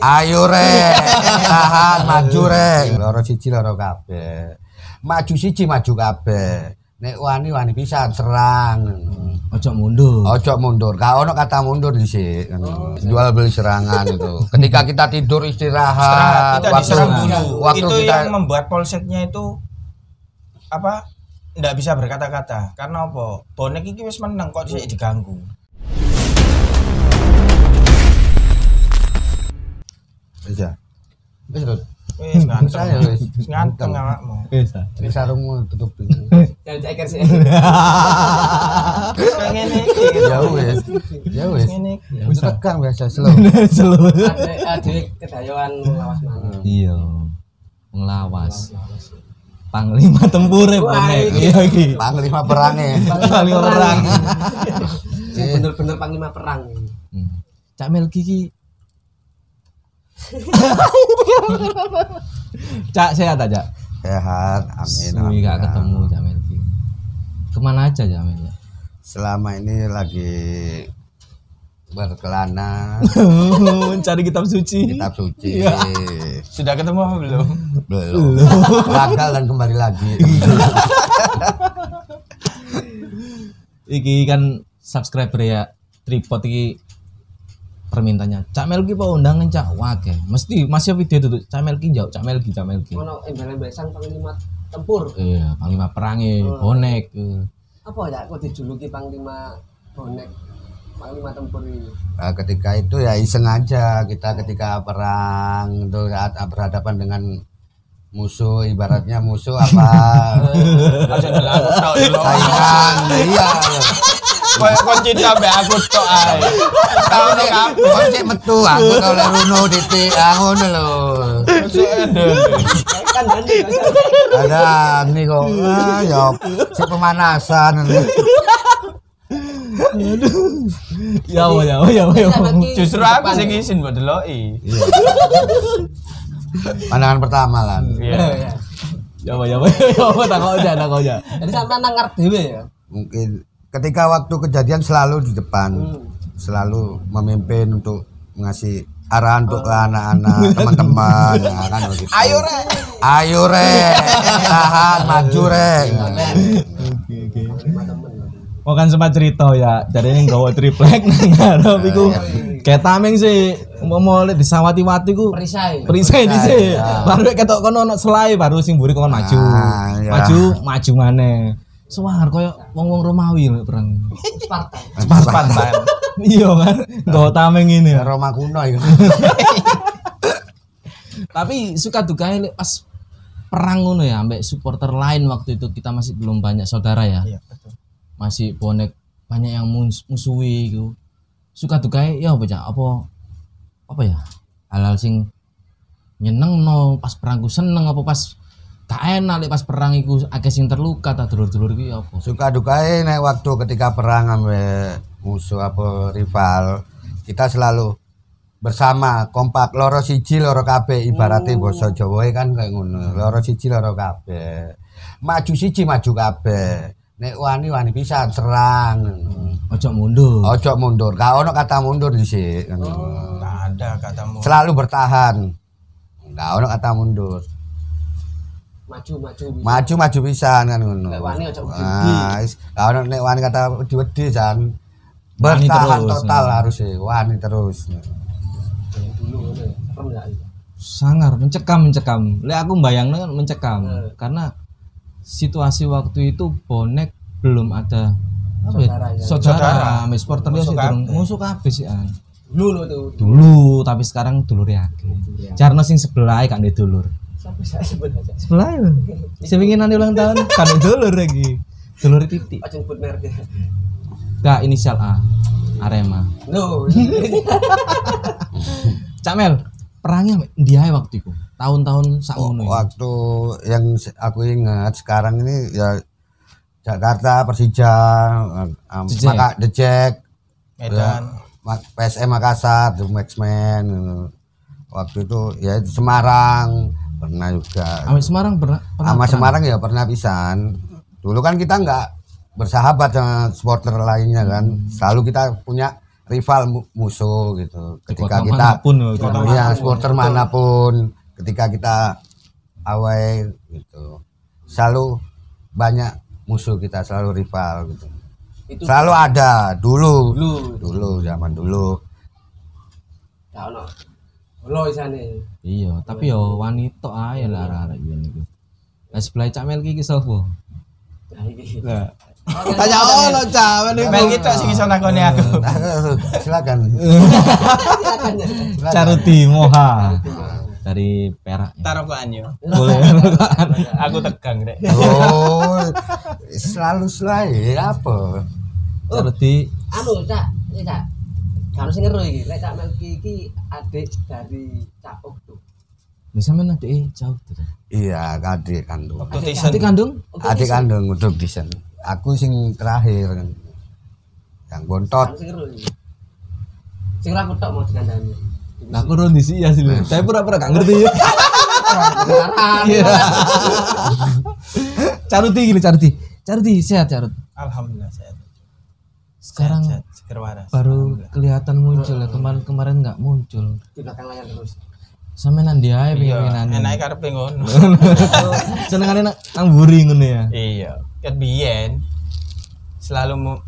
Ayo rek, tahan maju rek. Loro siji loro kabeh. Maju siji maju kabeh. Nek wani wani pisan serang. Ojo mundur. Ojo mundur. Gak ono kata mundur di sini. Jual beli serangan itu. Ketika kita tidur istirahat, kita waktu diserang dulu. waktu itu kita yang membuat polseknya itu apa? Nggak bisa berkata-kata. Karena apa? Bonek iki wis menang kok disik diganggu. Bisa. Wis Rut. Wis nganteng. Saya wis. Wis nganteng awakmu. Bisa. Ini sarungmu tutupin. Jangan ceker sih. Kayak ngene iki. ya wis. Ya wis. Wis tegang biasa slow. Seluruh. Ada ada kedayawan lawas mana. Iya. Ngelawas. Panglima tempure ini. Iya iki. Panglima perangnya. Panglima perang. Bener-bener panglima perang. Hmm. Cak Melki ki Cak sehat aja. Sehat, amin. Suwi gak ketemu Melki. Ke mana aja Melki? Selama ini lagi berkelana Mencari kitab suci. kitab suci. Iya. Sudah ketemu apa belum? Belum. Gagal dan kembali lagi. Iki kan subscriber ya tripod iki permintaannya Cak Melki pak undangan Cak wake mesti masih video itu Cak Melki jauh Cak Melki Cak Melki Ono embel-embel sang panglima tempur. iya panglima perangi bonek eh. Apa ya kok dijuluki panglima bonek? Panglima tempur ini. Nah, ketika itu ya iseng aja kita ketika perang itu saat berhadapan dengan musuh ibaratnya musuh apa saingan iya Cinta mbek aku tok ae. Kau sih kau sih metu aku oleh Runo titik ah ngono lho. Kan ada nih kok ah ya si pemanasan ya Allah ya Allah ya Allah ya Allah Justru aku sing izin buat deloki. Iya. pandangan pertama lah Iya. ya Allah ya Allah ya Allah tak kau aja tak kau aja Jadi sampai nang ngarep dhewe ya. mungkin ketika waktu kejadian selalu di depan selalu memimpin untuk ngasih arahan untuk ke anak-anak teman-teman ya kan begitu. Ayo rek. ayo rek tahan maju rek Oh kan sempat cerita ya, jadi ini gawa triplek ngarep iku. Kayak tameng sih mau mau lihat disawati-wati ku Perisai. perisai di sini. Baru ketok kono ono selai baru sing mburi kon maju. Iya. Maju, maju maneh. Suwar koyo wong-wong Romawi lho perang. Sparta. Spartan. Iya kan, gawa tameng ini. ya. Roma kuno itu Tapi suka duka pas perang ngono ya, ambek supporter lain waktu itu kita masih belum banyak saudara ya. Iya, betul. masih bonek banyak yang mus- musuhi gitu suka duka ya apa Cak? apa apa ya hal-hal sing nyeneng no pas perang ku seneng apa pas gak enak lek pas perang iku akeh sing terluka ta dulur-dulur iki apa? Suka dukai nek waktu ketika perang ambek musuh apa rival kita selalu bersama kompak loro siji loro kabeh. Ibaratnya basa Jawa kan kayak ngono loro siji loro kabeh. Maju siji maju kabeh. Nek wani wani pisan serang. Ojo mundur. Ojo mundur. Gak ono kata mundur di sini Nggak ada katamu. selalu bertahan. Gak ono kata mundur Maju maju. maju maju pisan kan ngono Nek wani wedi. Ah, ono nek wani kata wedi-wedi jan Wani bertahan terus. total harus ya wani terus dulu ya. Serem ya. sangar mencekam mencekam lek aku bayangno kan mencekam Hmm. karena situasi waktu itu bonek belum ada apa ya? Saudara ya. saudara, Saudara. saudara. supporter dia Musuh an Dulu lo tuh. dulu tapi sekarang dulur akeh Jarno sing sebelah kan dia dulur Sampai saya sebut aja. sebelah sing wingi nanti ulang tahun kan dulur lagi dulur titik Ojo sebut merek ya. gak inisial A Arema No. Camel perangnya dia waktu itu tahun-tahun sakmono waktu yang aku ingat sekarang ini ya Jakarta Persija um, The Jack. maka The Jack Medan. Ma- PSM Makassar The Maxman waktu itu ya itu Semarang pernah juga Ame Semarang pernah pernah sama. Semarang ya pernah pisan dulu kan kita nggak bersahabat sama supporter lainnya kan selalu kita punya rival mu- musuh gitu. Di Ketika kota kita mana pun ya, kita- Iya, supporter mana pun ketika kita away gitu. Selalu banyak musuh kita, selalu rival gitu. Itu Selalu ada dulu. dulu. Dulu zaman dulu. Gak ono. Lo isane. Iya, tapi yo wanita ae lah arek-arek yen iku. Lah sebelah Cak Melki iki sapa? Nah iki. Lah. Tanya ono Cak Mel kita sing iso nakoni aku. Silakan. Silakan ya. Silakan. Caruti Moha dari Perak. Tarokokan yo. Boleh. Aku tegang rek. Oh, selalu selalu apa? Caruti Anu, Cak, iki Cak. Kan sing ngeru iki, lek Cak Melki iki adik dari Cak Okto. bisa mana deh jauh tuh. Iya, adik kandung. Adik kandung? Adik kandung udah desain. Aku sing terakhir kan. Yang bontot. Sing ngeru iki. Sing ora tok mau dikandani. Nah, aku ron di sini ya sih. Tapi pura-pura gak ngerti ya. Sekarang. Caruti gini, Caruti. Caruti sehat, Carut. Alhamdulillah sehat. Sekarang Sehat, seger waras. baru kelihatan muncul ya. Kemarin-kemarin nggak muncul. Di belakang layar terus. Dia ae Iya, pengen enake karepe ngono. Senengane nang nang buri ngono ya. Iya, ket biyen selalu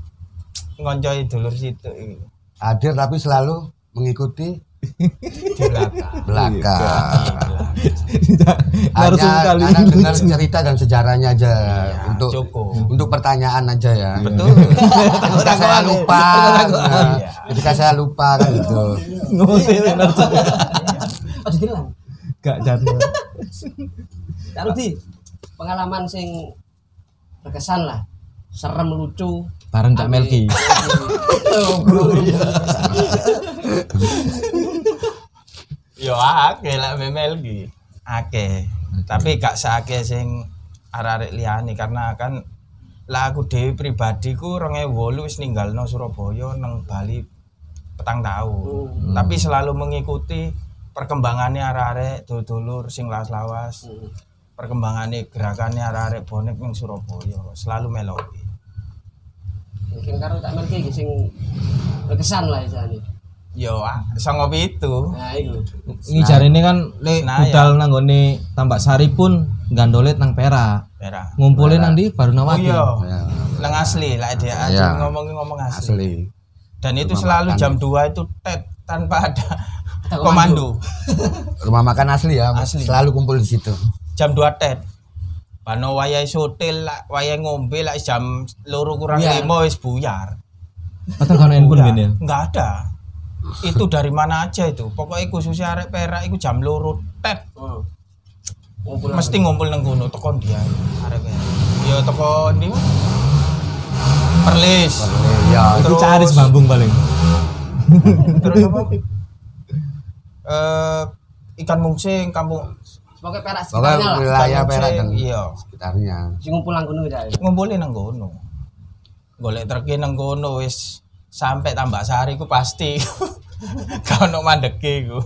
ngoncoi dulur situ iki. Hadir tapi selalu mengikuti di belakang. belakang. Harus Hanya sekali. kadang dengar cerita dan sejarahnya aja untuk cukup. untuk pertanyaan aja ya. Betul. Ketika saya lupa, nah, Iya. ketika saya lupa kan gitu. Oh, dibilang. Gak jatuh. Cak Rudi, pengalaman sing berkesan lah. Serem lucu. Bareng Cak Melki. Oh, bro. Yo akeh lah memel iki. Akeh. Tapi gak seakeh sing arek-arek liyane karena kan lah aku dhewe pribadi ku 2008 wis ninggalno Surabaya nang Bali petang tahun. Tapi selalu mengikuti perkembangannya arek-arek dulur sing lawas-lawas. Perkembangannya gerakannya arek-arek bonek ning Surabaya selalu melodi. Sing karo Melki iki sing berkesan lah isane. Yo, ah, songo pitu. Nah, iku. Ini jari ini kan le Senayan. budal nang gone Tambak Sari pun gandolet nang Perak. Perak. Ngumpulin nang di baru Oh nawati. iya. Ya, Nang asli lah dia Iya. aja ngomong-ngomong asli. asli. Dan itu selalu jam 2 itu tet tanpa ada komando. Rumah makan asli ya, Asli. selalu kumpul di situ. Jam 2 tet. Pano wayai sotil lah, wayai ngombe lah jam loro kurang lima wis buyar. Atau kan handphone gini ya. Enggak ada. Itu dari mana aja itu. Pokoknya khususnya arek perak itu jam loro tet. Oh. Ngumpul Mesti ngumpul nang kono teko dia arek perak. Ya teko ndi? Perlis. Ya, Itu Terus- caris bambung paling. Terus apa? Eh ikan mungsing kampung Pokoknya perak sekitarnya lah. wilayah Ikan Perak dan iya. sekitarnya. Sing ngumpul nang kono Cak. ngumpulin nang kono. Golek treke nang kono wis sampai tambak sari ku pasti. Kau ono mandeke ku.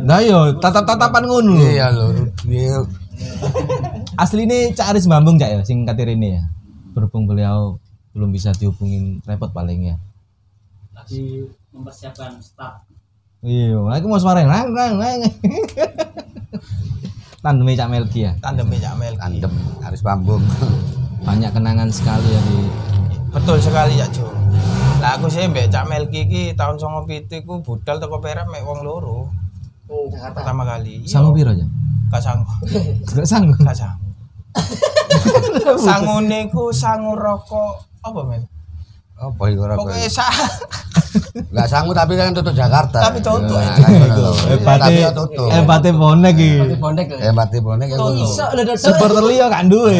Nah yo tatap-tatapan ngono. Iya lho, iya. Asli ini caris bambung Cak ya sing katir ini ya. Berhubung beliau belum bisa dihubungin repot paling ya. lagi mempersiapkan start Iya, aku mau suara nang nang nang. Tandemi Cak Melki ya. Tandem Cak Melki. tandem harus bambung. Banyak kenangan sekali ya di Betul sekali ya Jo. Lah aku sih mbek Cak Melki iki tahun 97 ku budal teko Perak mek wong loro Nang Jakarta. pertama kali. Iya. Sangu piro aja? Gak sanggup. Gak sanggup. Gak sanggup. Sangune ku sangu rokok apa men? Apa iku ora Pokoknya sa Enggak sanggup tapi kan tutup Jakarta. Tapi tutup. Ya, ngono lho. Hebatnya Tapi ya tutup. hebatnya bonek iki. Pati bondek lho. Eh mati bonek ya. Iso lho dodok. Supporter liya kan duwe.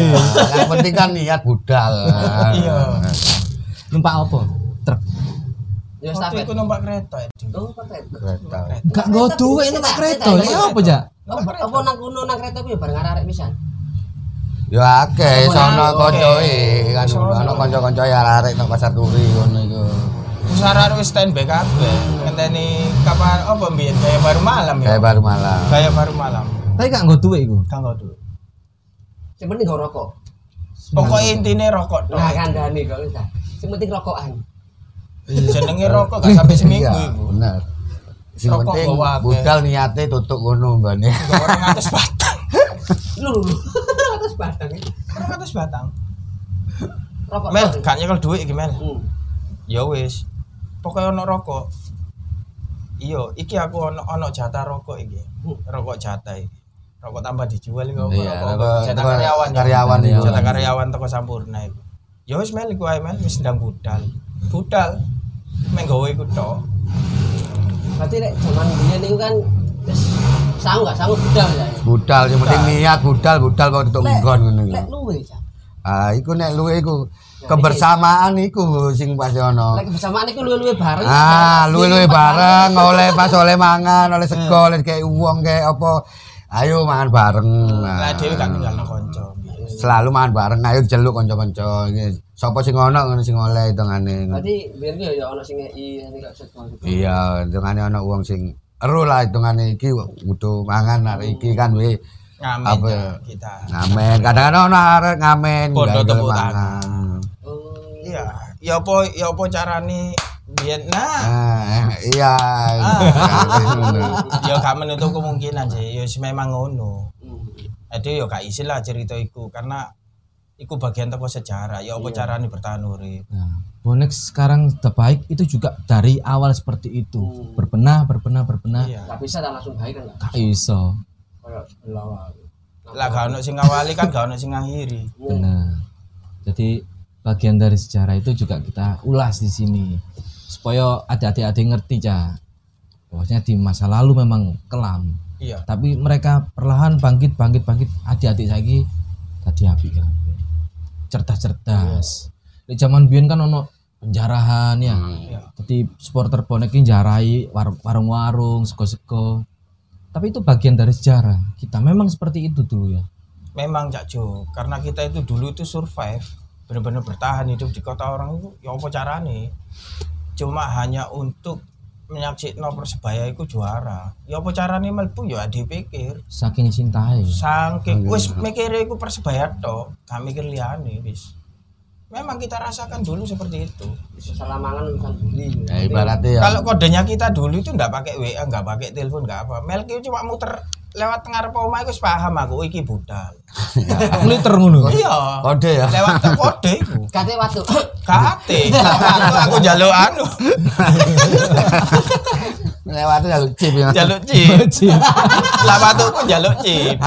Yang penting kan niat budal. Iya. Numpak apa? Truk. Ya stafet. iku numpak kereta itu. Oh, stafet. Kereta. Gak nggo duwe numpak kereta. Ya apa, Jak? Apa nang kono nang kereta ya bareng arek pisan. Ya akeh sono Oke. koncoe kan ono kanca-kanca ya arek nang pasar turi ngono iku. Usaha wis standby kabeh. Ngenteni kapan apa mbiyen gaya baru malam ya. Kayak baru malam. Gaya baru malam. Tapi gak nggo duwe iku. Kang dulu. Sing penting gak rokok. Pokoknya intinya rokok tok. Nah, kandhane kok wis. Sing penting rokokan. Jenenge rokok gak sampai seminggu Iya, iku. bener. Sing penting budal niate tutuk ngono mbane. Gak orang atas batang. Lu lu. lu. Atas batang. Orang atas batang. Rokok. Mel, gak nyekel duit iki Mel. Hmm. Ya wis. Pokoke ono rokok. Iya, iki aku ono ono jatah rokok iki. Rokok jatah iki. Rokok tambah dijual iki Iya, rokok rokok- jatah karyawan. ya. karyawan iku. Jatah karyawan toko Sampurna iku. Ya wis Mel iku ae Mel wis ndang budal. Budal. Meng gawe iku tok. Berarti nek zaman biyen niku kan wis sanggup gak sanggup budal ya. Budal sing penting niat budal budal kok tutuk nggon ngono iku. Lek luwe. Ah iku nek luwe iku kebersamaan iku sing pas ono. Lek kebersamaan iku luwe-luwe bareng. Ah, luwe-luwe bareng oleh pas oleh mangan, oleh sego, oleh kayak uang kayak apa. Ayo mangan bareng. Lah Nah, dhewe gak ninggalno kanca. Selalu mangan bareng, ayo jeluk kanca-kanca. Sapa sing ono ngono sing oleh hitungane. Berarti biyen ya ono sing ngeki ini gak sego. Iya, hitungane ono uang sing ero lah hitungane iki kudu mangan arek iki kan we Ngamen Apa? ya kita. ngamen. Kadang-kadang ono arek ngamen nggak tepuk tangan. Iya, ya apa ya apa carane biyen nah Ah, iya. ya gak menutup kemungkinan sih ya wis memang ngono Hmm. jadi ya gak isin lah cerita iku karena iku bagian teko sejarah ya apa carane bertahan urip Nah, bonek sekarang terbaik itu juga dari awal seperti itu. Berbenah, berbenah, berbenah. iya Gak bisa langsung baik kan. Gak lawa. lah gak ono sing ngawali kan gak ono sing ngakhiri Benar. Jadi bagian dari sejarah itu juga kita ulas di sini. Supaya adik-adik ngerti ya bahwasanya di masa lalu memang kelam. Iya. Tapi mereka perlahan bangkit bangkit bangkit. Adik-adik lagi tadi api kan cerdas cerdas di zaman biyen kan ono penjarahan ya. Iya. Jadi supporter bonek ini jarai war- warung-warung sego-sego. Tapi itu bagian dari sejarah. Kita memang seperti itu dulu ya. Memang Cak Jo. Karena kita itu dulu itu survive benar-benar bertahan hidup di kota orang itu ya apa carane? Cuma hanya untuk menyaksikan persebaya itu juara. Ya apa carane melbu ya dipikir saking cintai saking wis mikir iku persebaya tok gak mikir liyane wis. Memang kita rasakan dulu seperti itu. Salah mangan urusan buli. Ya ibaratnya ya. kalau kodenya kita dulu itu ndak pakai WA nggak pakai telepon nggak apa. Melki cuma muter lewat ngarep omah iku paham aku iki budal Ngeliter ngono iya Kode ya. lewat kode iku Kate waktu. kate aku aku jaluk anu Lewat ya chip ya. jaluk chip lah waktu aku jaluk chip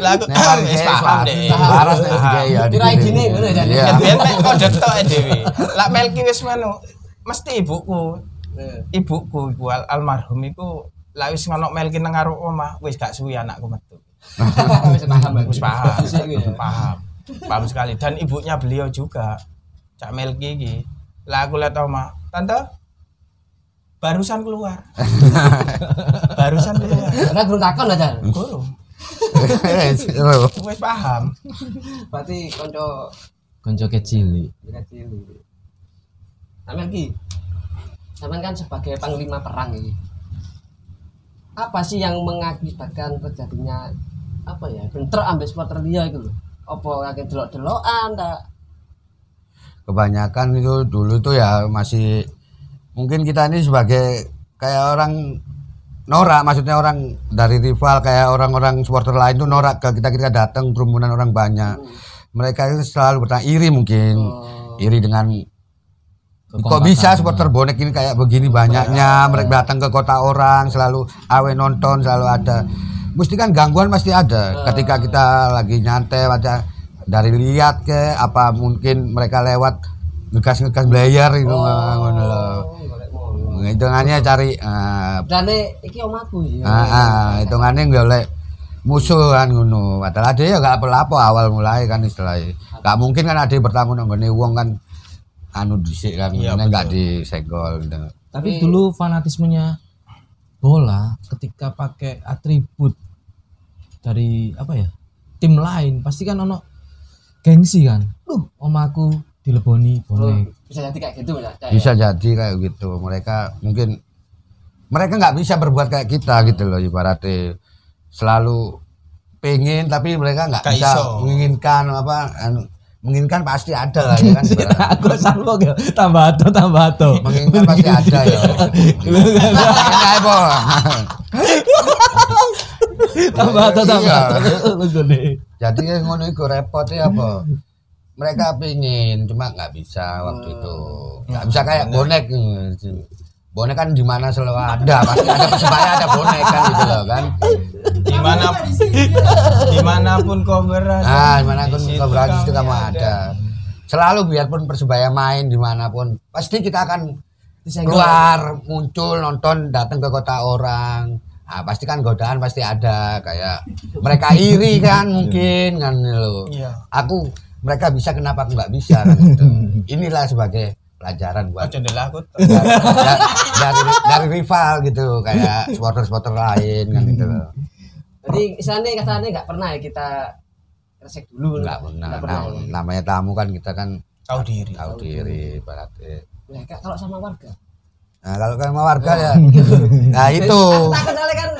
lah aku Nek wis paham deh Waras nek sing ya. Kira idine ngono ya. Iya. Ya biyen mek kode tok e dhewe. Lah Melki wis menu mesti ibuku. Ibuku iku al almarhum iku lah wis ngono Melki nang karo omah wis gak suwi anakku metu. Wis paham. Wis paham. Wis iku. Paham. Paham sekali dan ibunya beliau juga. Cak Melki iki. Lah aku lihat omah, "Tante, barusan keluar." barusan keluar. Karena belum takon aja. Guru, Seru. wis paham. Berarti konco konco kecil kecil. Sampeyan ki. Kan sebagai panglima perang ini. Apa sih yang mengakibatkan terjadinya apa ya? Bentrok ambil supporter dia itu loh. Apa kayak delok-delokan tak? Kebanyakan itu dulu tuh ya masih mungkin kita ini sebagai kayak orang norak maksudnya orang dari rival kayak orang-orang supporter lain tuh norak ke kita kita datang kerumunan orang banyak mereka itu selalu bertanya iri mungkin iri dengan kok bisa supporter bonek ini kayak begini banyaknya? Mereka datang ke kota orang selalu awe nonton selalu ada. Mesti kan gangguan pasti ada. Ketika kita lagi nyantai baca dari lihat ke apa mungkin mereka lewat ngegas ngegas belayar itu ngono. Oh, hitungannya cari ah, Dane iki omahku ya. ah, ah, hitungannya golek musuh kan ngono. Padahal ada ya gak apa-apa awal mulai kan istilahnya. Gak mungkin kan ada bertamu nanggone uang kan anu disik kan Iya, iya, gak disenggol gitu. tapi dulu fanatismenya bola ketika pakai atribut dari apa ya tim lain pasti kan ono gengsi kan duh omaku dileboni bonek Bisa jadi kayak gitu ya. Ya? bisa jadi kayak gitu mereka mungkin mereka nggak bisa berbuat kayak kita gitu loh ibaratnya selalu pengen tapi mereka nggak Gak bisa iso. menginginkan apa anu, menginginkan pasti ada lah ya kan. Aku salvo ya. Tambah ato, tambah ato. menginginkan pasti ada ya. Ini apa Tambah ato, tambah Iya. ato. Jadi yang ngono iku repot ya apa? Mereka pingin cuma nggak bisa waktu itu. Nggak bisa kayak bonek. Bonek kan di mana selalu ada. Pasti ada persebaya ada bonek kan gitu loh kan Di mana di mana pun kau berada. nah di mana pun di kau berada kami kamu ada selalu biarpun persebaya main di mana pun pasti kita akan keluar muncul nonton datang ke kota orang ah pasti kan godaan pasti ada kayak mereka iri kan mungkin kan lo Iya. aku mereka bisa kenapa aku nggak bisa kan gitu. inilah sebagai pelajaran buat ndelok aku. dari, dari dari rival gitu kayak supporter-supporter lain kan gitu loh Jadi istilahnya katanya nggak pernah ya kita resek dulu. nggak pernah Nggak pernah. Nam- ya. namanya tamu kan kita kan Tahu diri. tahu diri berarti Nah, Kak, kalau sama warga. nah kalau kan sama warga ya nah itu Tak kenal kan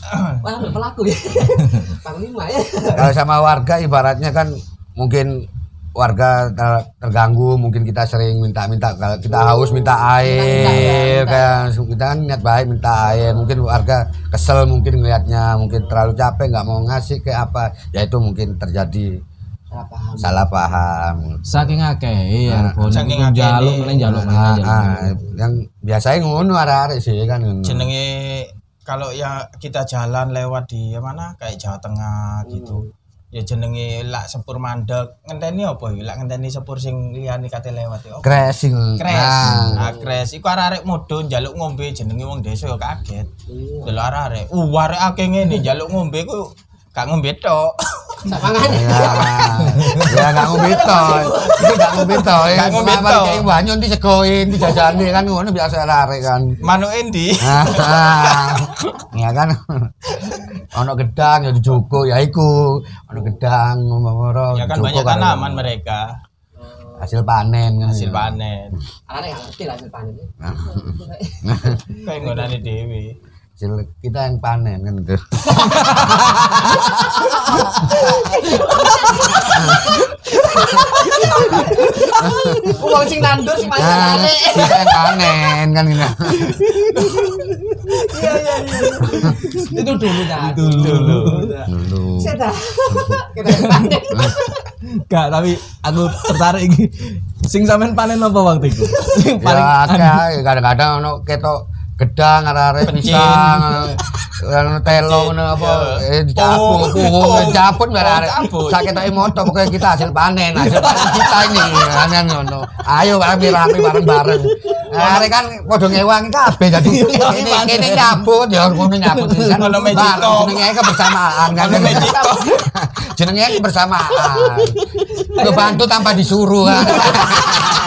Wah, pelaku ya. Panglima ya. kalau sama warga ibaratnya kan mungkin warga ter- terganggu mungkin kita sering minta-minta kalau kita haus minta air minta, kayak kita kan niat baik minta air mungkin warga kesel mungkin ngelihatnya mungkin terlalu capek nggak mau ngasih kayak apa ya itu mungkin terjadi Salah paham. salah paham Saking akeh iya, bonek saking akeh njaluk ini. meneh njaluk meneh Ah, njaluk ah, meneh. yang biasanya ngono arek-arek sih kan. Jenenge kalau ya kita jalan lewat di mana kayak Jawa Tengah gitu. Ya jenenge lak sepur mandek. Ngenteni apa ya? Lak ngenteni sepur sing liyane kate lewat ya. Kres. Ah. Nah, kres. Iku arek-arek modho njaluk ngombe jenenge wong desa ya kaget. Delok arek-arek. Uh, arek akeh ngene njaluk ngombe ku gak ngombe tok. Sapangan. ya ya nggak ngombe toh itu nggak ngombe toh Nggak ngombe toh. kayak banyu nanti segoin dijajani kan ngono biasa arek kan Manuk endi? Ah, ah. ya kan ono gedang ya dijuko ya iku ono gedang ngomong Ya kan banyak tanaman mereka. hasil panen kan Hasil panen. Nggak ngerti hasil panen. Kayak ngonane dhewe. Hasil kita yang panen kan gitu Uang sing nandur sing arek. kita yang panen kan gitu Itu dulu dah. Dulu. dulu Saya dah. Kita panen. Gak, tapi aku tertarik iki. Sing sampean panen apa waktu itu? Sing paling ya kadang-kadang ono ketok gedang arek-arek pisang ono telo ngono apa eh dicabut puhung dicabut arek-arek cabut. sak ketoke moto pokoknya kita hasil panen hasil panen kita ini kan ngono. Ayo rame-rame bareng-bareng. Arek kan padha ngewangi kabeh jadi ini kene nyabut ya ngono nyabut. Kan jenenge kebersamaan kan. Jenenge kebersamaan. Bantu tanpa disuruh kan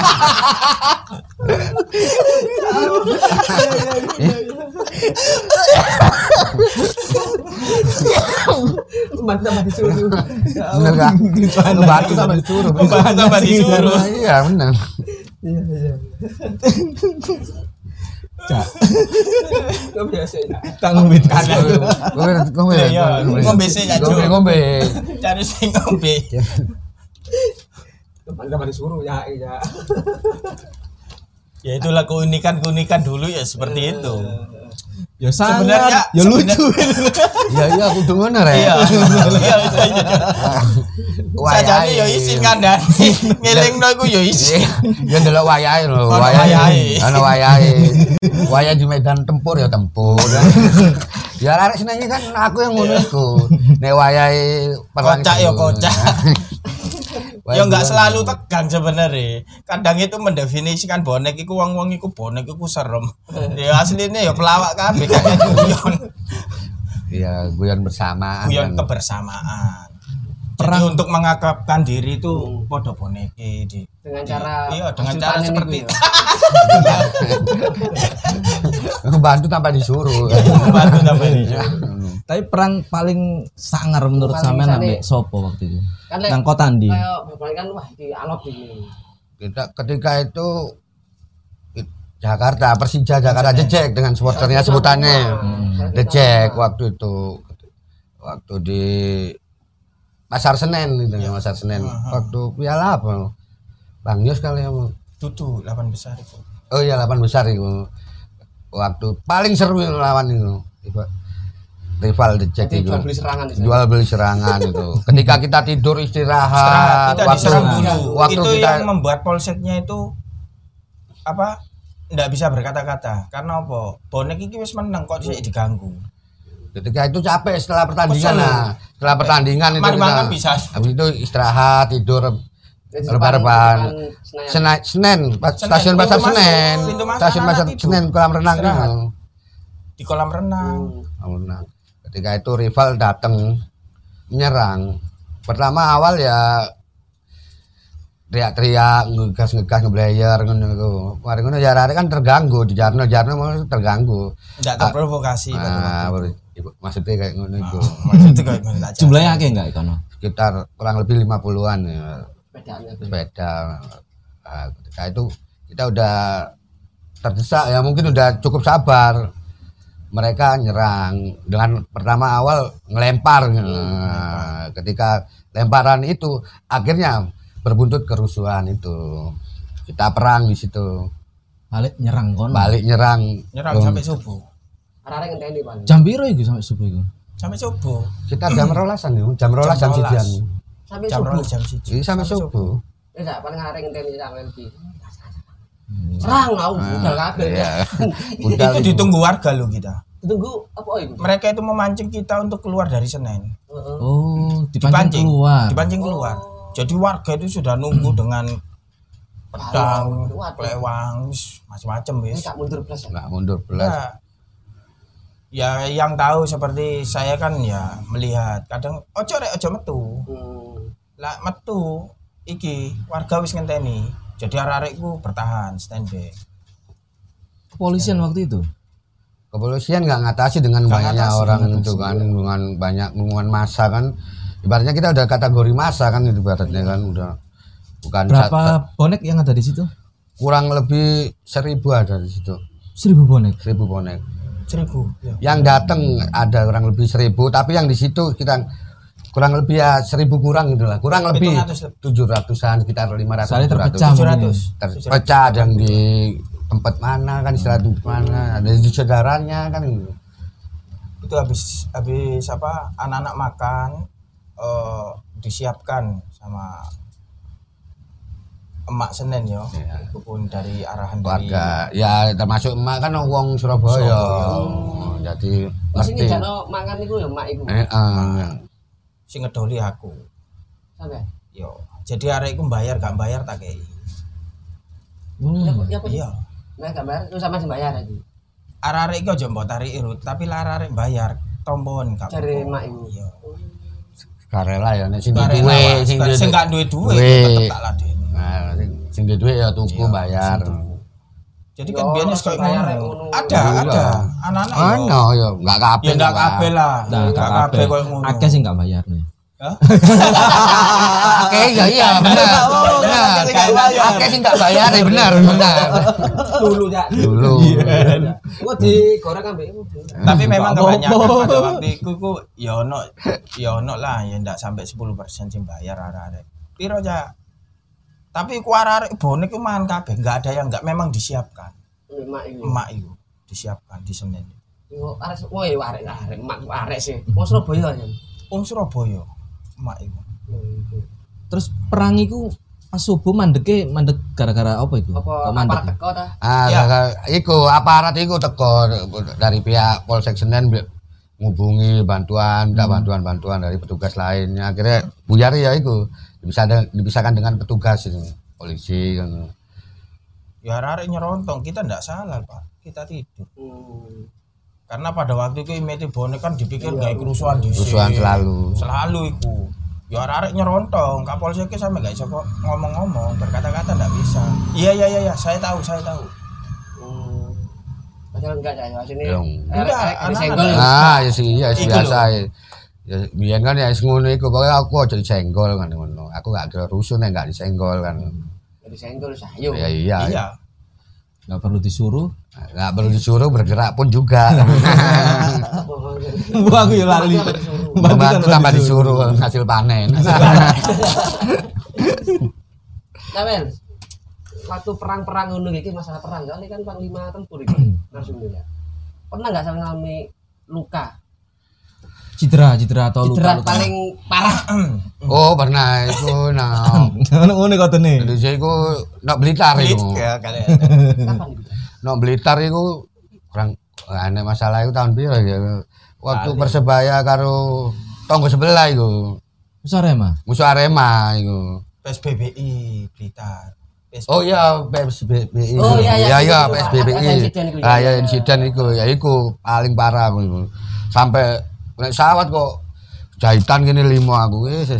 Mantap mati disuruh. bener Lu bantu tanpa disuruh Bantu tanpa disuruh. iya bener Kok biasa ya. bit. Ngombe, ngombe, Iya, ngombe sih, Kak, ngombe, ngombe. Cari sing ngombe. Mantap mati disuruh ya iya. Ya itulah keunikan-keunikan dulu ya seperti itu. Ya sangat, Sebenarnya ya lucu. Iya, iya, kudu ngono rek. Iya. Iya, iya, iya. Sajane ya isin kandhani. Ngelingno iku ya isin. Ya ndelok wayahe lho, wayahe. Ono wayahe. Wayah di medan tempur ya tempur. Ya arek senenge kan aku yang ngono iku. Nek wayahe perang Kocak itu. ya kocak. Ya enggak bulan. selalu tegang sebenarnya. Kadang itu mendefinisikan bonek iku wong-wong iku bonek iku serem. Ya aslinya ya pelawak kabeh kan guyon. Iya, guyon bersama. Guyon kan. Kebersamaan. Jadi untuk mengakrabkan diri itu podo bonek di Dengan cara Iya, dengan cara seperti itu ya. Bantu tanpa disuruh. Bantu tambah ini. Tapi perang paling sangar menurut sampean ambek sopo waktu itu? Kan Nang kota ndi? kayak kan wah di alot ini. kita ketika itu Jakarta Persija Jakarta Jejek dengan supporternya sebutannya Hmm. Jejek waktu itu waktu di pasar Senen itu pasar Senen waktu piala apa Bang Yos kali yang Dudu 8 besar itu. oh iya delapan besar itu waktu paling seru itu lawan itu rival dicek itu jual beli serangan sana. jual beli serangan itu ketika kita tidur istirahat Istirahat, kita waktu dulu. waktu itu kita yang membuat polseknya itu apa? Nggak bisa berkata-kata. Karena apa? Bonek iki wis menang kok diganggu. Ketika itu capek setelah pertandingan Kesel. nah setelah pertandingan itu kita makan bisa. habis itu istirahat tidur Di rebahan depan Senayan. Sena- Senen, Senen, stasiun pasar Senen, stasiun pasar Senen kolam renang itu. Di kolam renang. Kolam renang. Ketika itu rival datang menyerang. Pertama awal ya teriak-teriak, ngegas-ngegas, ngeblayer ngono iku. Mari ngono ya arek kan terganggu di Jarno, Jarno terganggu. Enggak terprovokasi pada Nah, itu. iku- maksudnya kayak ngono iku. Maksudnya kayak gimana tak Jumlahnya akeh enggak kono? Sekitar kurang lebih 50-an ya. Sepedanya tuh. sepeda Nah, ketika itu kita udah terdesak ya mungkin udah cukup sabar mereka nyerang dengan pertama awal ngelempar Nah, ketika lemparan itu akhirnya berbuntut kerusuhan itu kita perang di situ Balik nyerang kono. balik nyerang nyerang sampai subuh. Arek-arek ngenteni paling. Jam piro iku sampai subuh iku? Sampai subuh. kita jam rolasan ya jam rolas jam Jam rolas. sijian Sampai Jam subuh. rolas jam siji. Jadi sampai subuh Ya sak, paling arek ngenteni sak Melki. Serang mau budal kabeh. ya udah Itu ditunggu warga loh kita. Ditunggu apa itu? Mereka itu memancing kita untuk keluar dari Senen. Heeh. Oh, dipancing keluar. Dipancing keluar. Jadi warga itu sudah nunggu dengan pedang, pelewang, wis, macam-macam wis. gak mundur plus ya. nggak mundur belas Ya, ya yang tahu seperti saya kan ya melihat kadang ojo rek ojo metu. Hmm. Lah metu iki warga wis ngenteni. Jadi arek-arekku bertahan standby. Kepolisian waktu itu. kepolisian nggak ngatasi dengan Nggak banyaknya ngatasi, orang itu kan dengan banyak hubungan masa kan ibaratnya kita udah kategori masa kan itu ibaratnya kan udah bukan Berapa bonek yang ada di situ? kurang lebih seribu ada di situ Seribu bonek. seribu bonek Seribu. Ya. yang datang ada kurang lebih seribu tapi yang di situ kita kurang lebih ya seribu kurang gitu lah kurang lebih 700 lebih. tujuh ratusan sekitar lima ratus. 700. terpecah ada yang di tempat mana kan istirahat di mana ada di saudaranya kan gitu. itu habis habis apa anak-anak makan eh, disiapkan sama emak Senen yo. Itu pun dari arahan dari warga. Ya termasuk emak kan wong Surabaya. Oh, jadi ngerti. jano mangan iku ya mak iku. eh, eh, si ngedoli aku. Sampai. yo. Jadi arek iku bayar gak bayar tak kei. Oh. Ya ya iya. Nah, gak bayar, terus sama bayar lagi. arek iku aja mbok tarik irut tapi lah arek bayar tombon gak Cari apa-apa. mak iku. iya. Karela ya nek sing duwe sing sing gak duwe duwe duwe. tetep tak ladeni Nah, sing- sing duwe ya tuku bayar jadi kan biyen wis langsung koyo bayar ada Iya. ada anak-anak yo. Ano ya enggak kabeh. ya enggak kabeh lah enggak gak kabeh koyo ngono Akeh sih enggak bayar nih. Hah? Oke, ya iya benar. Benar. Oke sih enggak bayar ya benar, benar. Dulu ya. Dulu. Gua digoreng ambek iku. tapi memang kebanyakan pada waktu itu ku ya ono ya ono lah ya ndak sampai 10% sing bayar arek-arek piro aja tapi ku arek bonek ku mangan kabeh enggak ada yang enggak memang disiapkan Ambek mak iku. emak itu disiapkan di Senen Yo arek woi arek arek mak arek sih. Wong Surabaya ya. Wong Surabaya emak itu Terus perang iku pas subuh mandeke mandek gara-gara apa iku? Apa mandek? aparat teko ta? Ah, Ya. iku aparat iku teko dari pihak Polsek Senen ngubungi bantuan, minta bantuan-bantuan dari petugas lainnya. Akhirnya buyar ya iku bisa dipisahkan dengan petugas itu, polisi kan. ya arek nyerontong kita ndak salah pak kita tidur Hmm. karena pada waktu itu imeti bonek kan dipikir gak kerusuhan di Kerusuhan selalu. selalu iku ya arek nyerontong kapolsek sampe gak bisa kok ngomong-ngomong berkata-kata ndak bisa iya iya iya iya, saya tahu saya tahu Hmm. Enggak ya, sini. Enggak, Arek anak-anak. disenggol. Ah, ya sih, ya sih Iku biasa. Ya, ya biyen kan ya ngono iku, pokoknya aku aja disenggol kan ngono. Aku gak ada rusuh nek gak disenggol kan. Disenggol sayo. Ya iya. iya Enggak perlu disuruh. Gak perlu disuruh bergerak pun juga. Wah, aku ya lali. Membantu tambah disuruh hasil panen. Nah, waktu perang-perang ngono iki masalah perang kali kan panglima tempur iki narsumnya. Pernah nggak sampe ngalami luka? Cedera, cedera atau luka. Cedera luka. paling parah. Oh, pernah itu nah. Ngono ngono katene. Indonesia iku nak Blitar iku. Ya kalian. Kapan itu? Nak Blitar iku kurang aneh masalah itu tahun piro ya. Waktu Persebaya karo tonggo sebelah iku. Wis Arema. Musuh Arema iku. PSBBI Blitar. PSBBI. Oh iya PSBBI. Oh, iya, iya, iya iya itu, Ah iya. ya insiden iku ya iku paling parah aku. Sampai nek sawat kok jahitan gini limo aku wis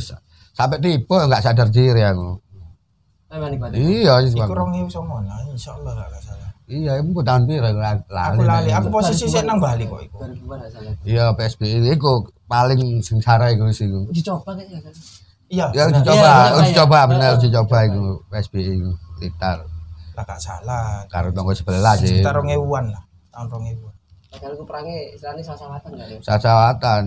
sampai tipe enggak sadar diri aku. Iya Iku ewu songo lah, insyaallah gak salah. Iya, iku tahun piro aku lali. Aku lali, aku posisi sik nang Bali kok iku. 2000-an nggak salah. Iya PSBI iku paling sengsara iku sih iku. Dicoba kayaknya kan. Iya, Ya uji coba, Iya, iya, uji iya. coba bener uji coba iku PSBI iku Blitar. lah gak salah. Karo tonggo sebelah sih. Sekitar rong ewuan lah, tahun rong ewuan. Padahal aku perangnya istilahnya sasawatan nggak ya? Sasawatan.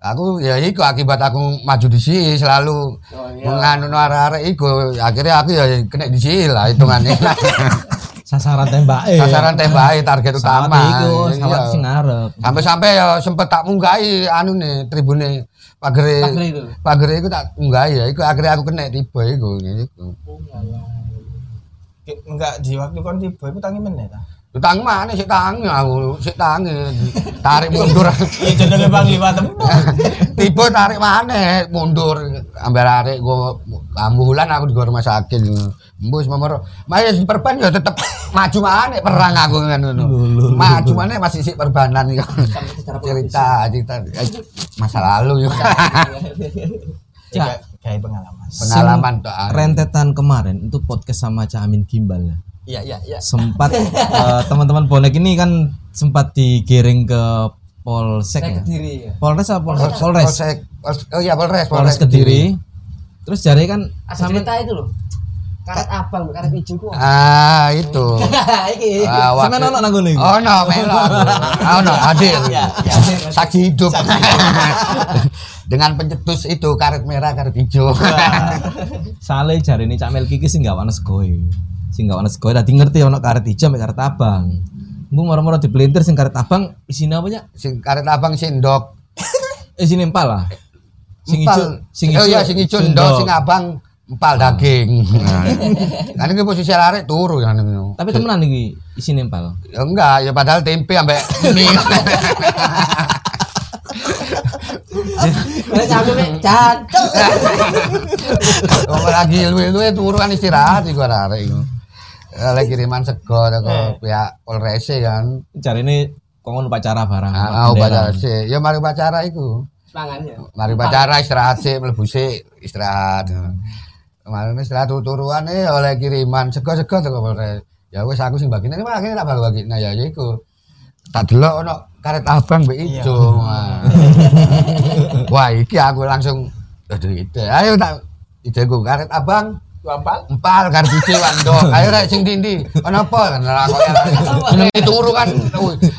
Aku ya iku akibat aku maju di sini selalu Oh iya. menganu arek-arek iku akhirnya aku ya kena di sini lah hitungannya. Sasaran tembake. Sasaran tembak target Sawat utama. iku, Iya. sawat sing ngarep. Sampai-sampai ya sempet tak munggahi anu nih tribune pagere Pager itu. pagere iku tak munggahi ya iku akhirnya aku kena tiba iku iku. Oh iya, iya. Ki- Enggak di waktu kon tiba iku tangi meneh ta. Utang mana sik tangi aku, sik tangi tarik mundur. Iya jenenge Panglima Tempur. Tiba tarik mana mundur ambil arek gua ambulan aku di rumah sakit. Mbus nomor Mas perban ya tetep maju mana perang aku kan ngono. Maju mana masih sik perbanan ya. Cerita cerita eh, masa lalu ya. Cak, Kayak pengalaman. Pengalaman tuh. rentetan kemarin itu podcast sama Cak Amin Gimbal ya. Iya, iya, iya. Sempat eh, teman-teman bonek ini kan sempat digiring ke Polsek ya. kediri ya. Polres apa Polres? Polres. Polsek. Pol- Oh iya Polres, Polres Kediri. Terus jari kan Ada cerita itu loh. Karet abang, karet hijau kok. Ah, itu. Iki. Ah, sampe waktu- ono nang ngene iku. Oh no, melo. Oh no, hadir. Saksi hidup. Dengan pencetus itu karet merah, karet hijau. Sale jari ini Cak Melki iki sing gak ana segoe. Sing gak ana segoe dadi ngerti ono karet ijo mek karet abang. Mbung moro-moro dipelintir sing karet abang isine apa ya? Sing karet abang sindok. Eh sing empal lah. Sing ijo, Empal. sing oh ijo. iya sing hijau ndok, sing abang empal daging. Nah, kan ini posisi arek turu kan. Tapi temenan iki isine empal. Ya enggak, ya padahal tempe ambek mie. Karet sampe mek jancuk. Wong lagi luwe-luwe turu kan istirahat iku arek iku. Oleh kiriman sego teko pihak Polres kan. Jari ini kongon upacara barang. Ah, upacara sih. Ya mari upacara iku. Semangat ya. Mari upacara istirahat sih, mlebu sih istirahat. Kemarin istirahat turu-turuan eh oleh kiriman sego-sego teko Polres. Ya wis aku sing bagine ini malah tak bagi Nah ya iku. Tak delok ono karet abang mbek ijo. Wah. Iki aku langsung aduh itu. Ayo tak ijoku karet abang Wampal. empal? Kan biji wandok ayo rek sing ndi ono apa? Kan ora kok jeneng turu kan?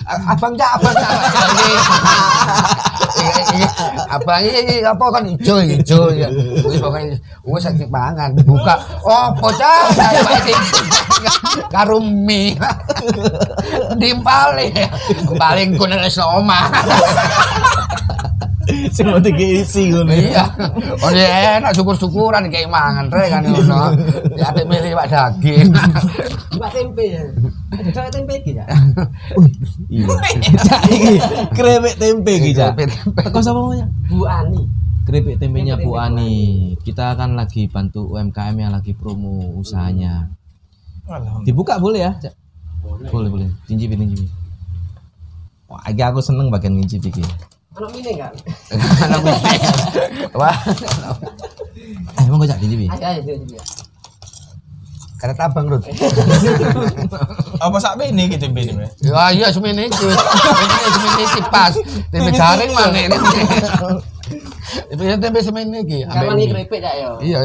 Abang cak abang cak. Ini- ini- abang iki apa kan? Ijo ijo ya wis pokoke wis sak pangan buka. Opo cak? Karo mie. Dimpale. Paling ku nek omah Sing mau isi ngono. iya oh iya enak syukur-syukuran kayak mangan rek kan ngono ya ate milih pak daging Mbak tempe ya. Ada tempe iki ya. Iya. Cak iki krepek tempe iki, Cak. Krepek tempe. Teko sapa namanya? Bu Ani. Keripik tempenya Bu Ani. Kita kan lagi bantu UMKM yang lagi promo usahanya. Alhamdulillah. Dibuka boleh ya? Cak? Boleh, boleh. Cincipin, cincipin. Wah, aku seneng bagian ngincip iki. Anak mini enggak? wah Eh, emang gak Cak cincipin? Ayo ayo dia dia. karet abang Rut Apa sak ini gitu ini Mas? ya iya semene iki ini semene iki pas tempe garing mana ini tempe tempe semene iki Karena ini keripik ya yo. iya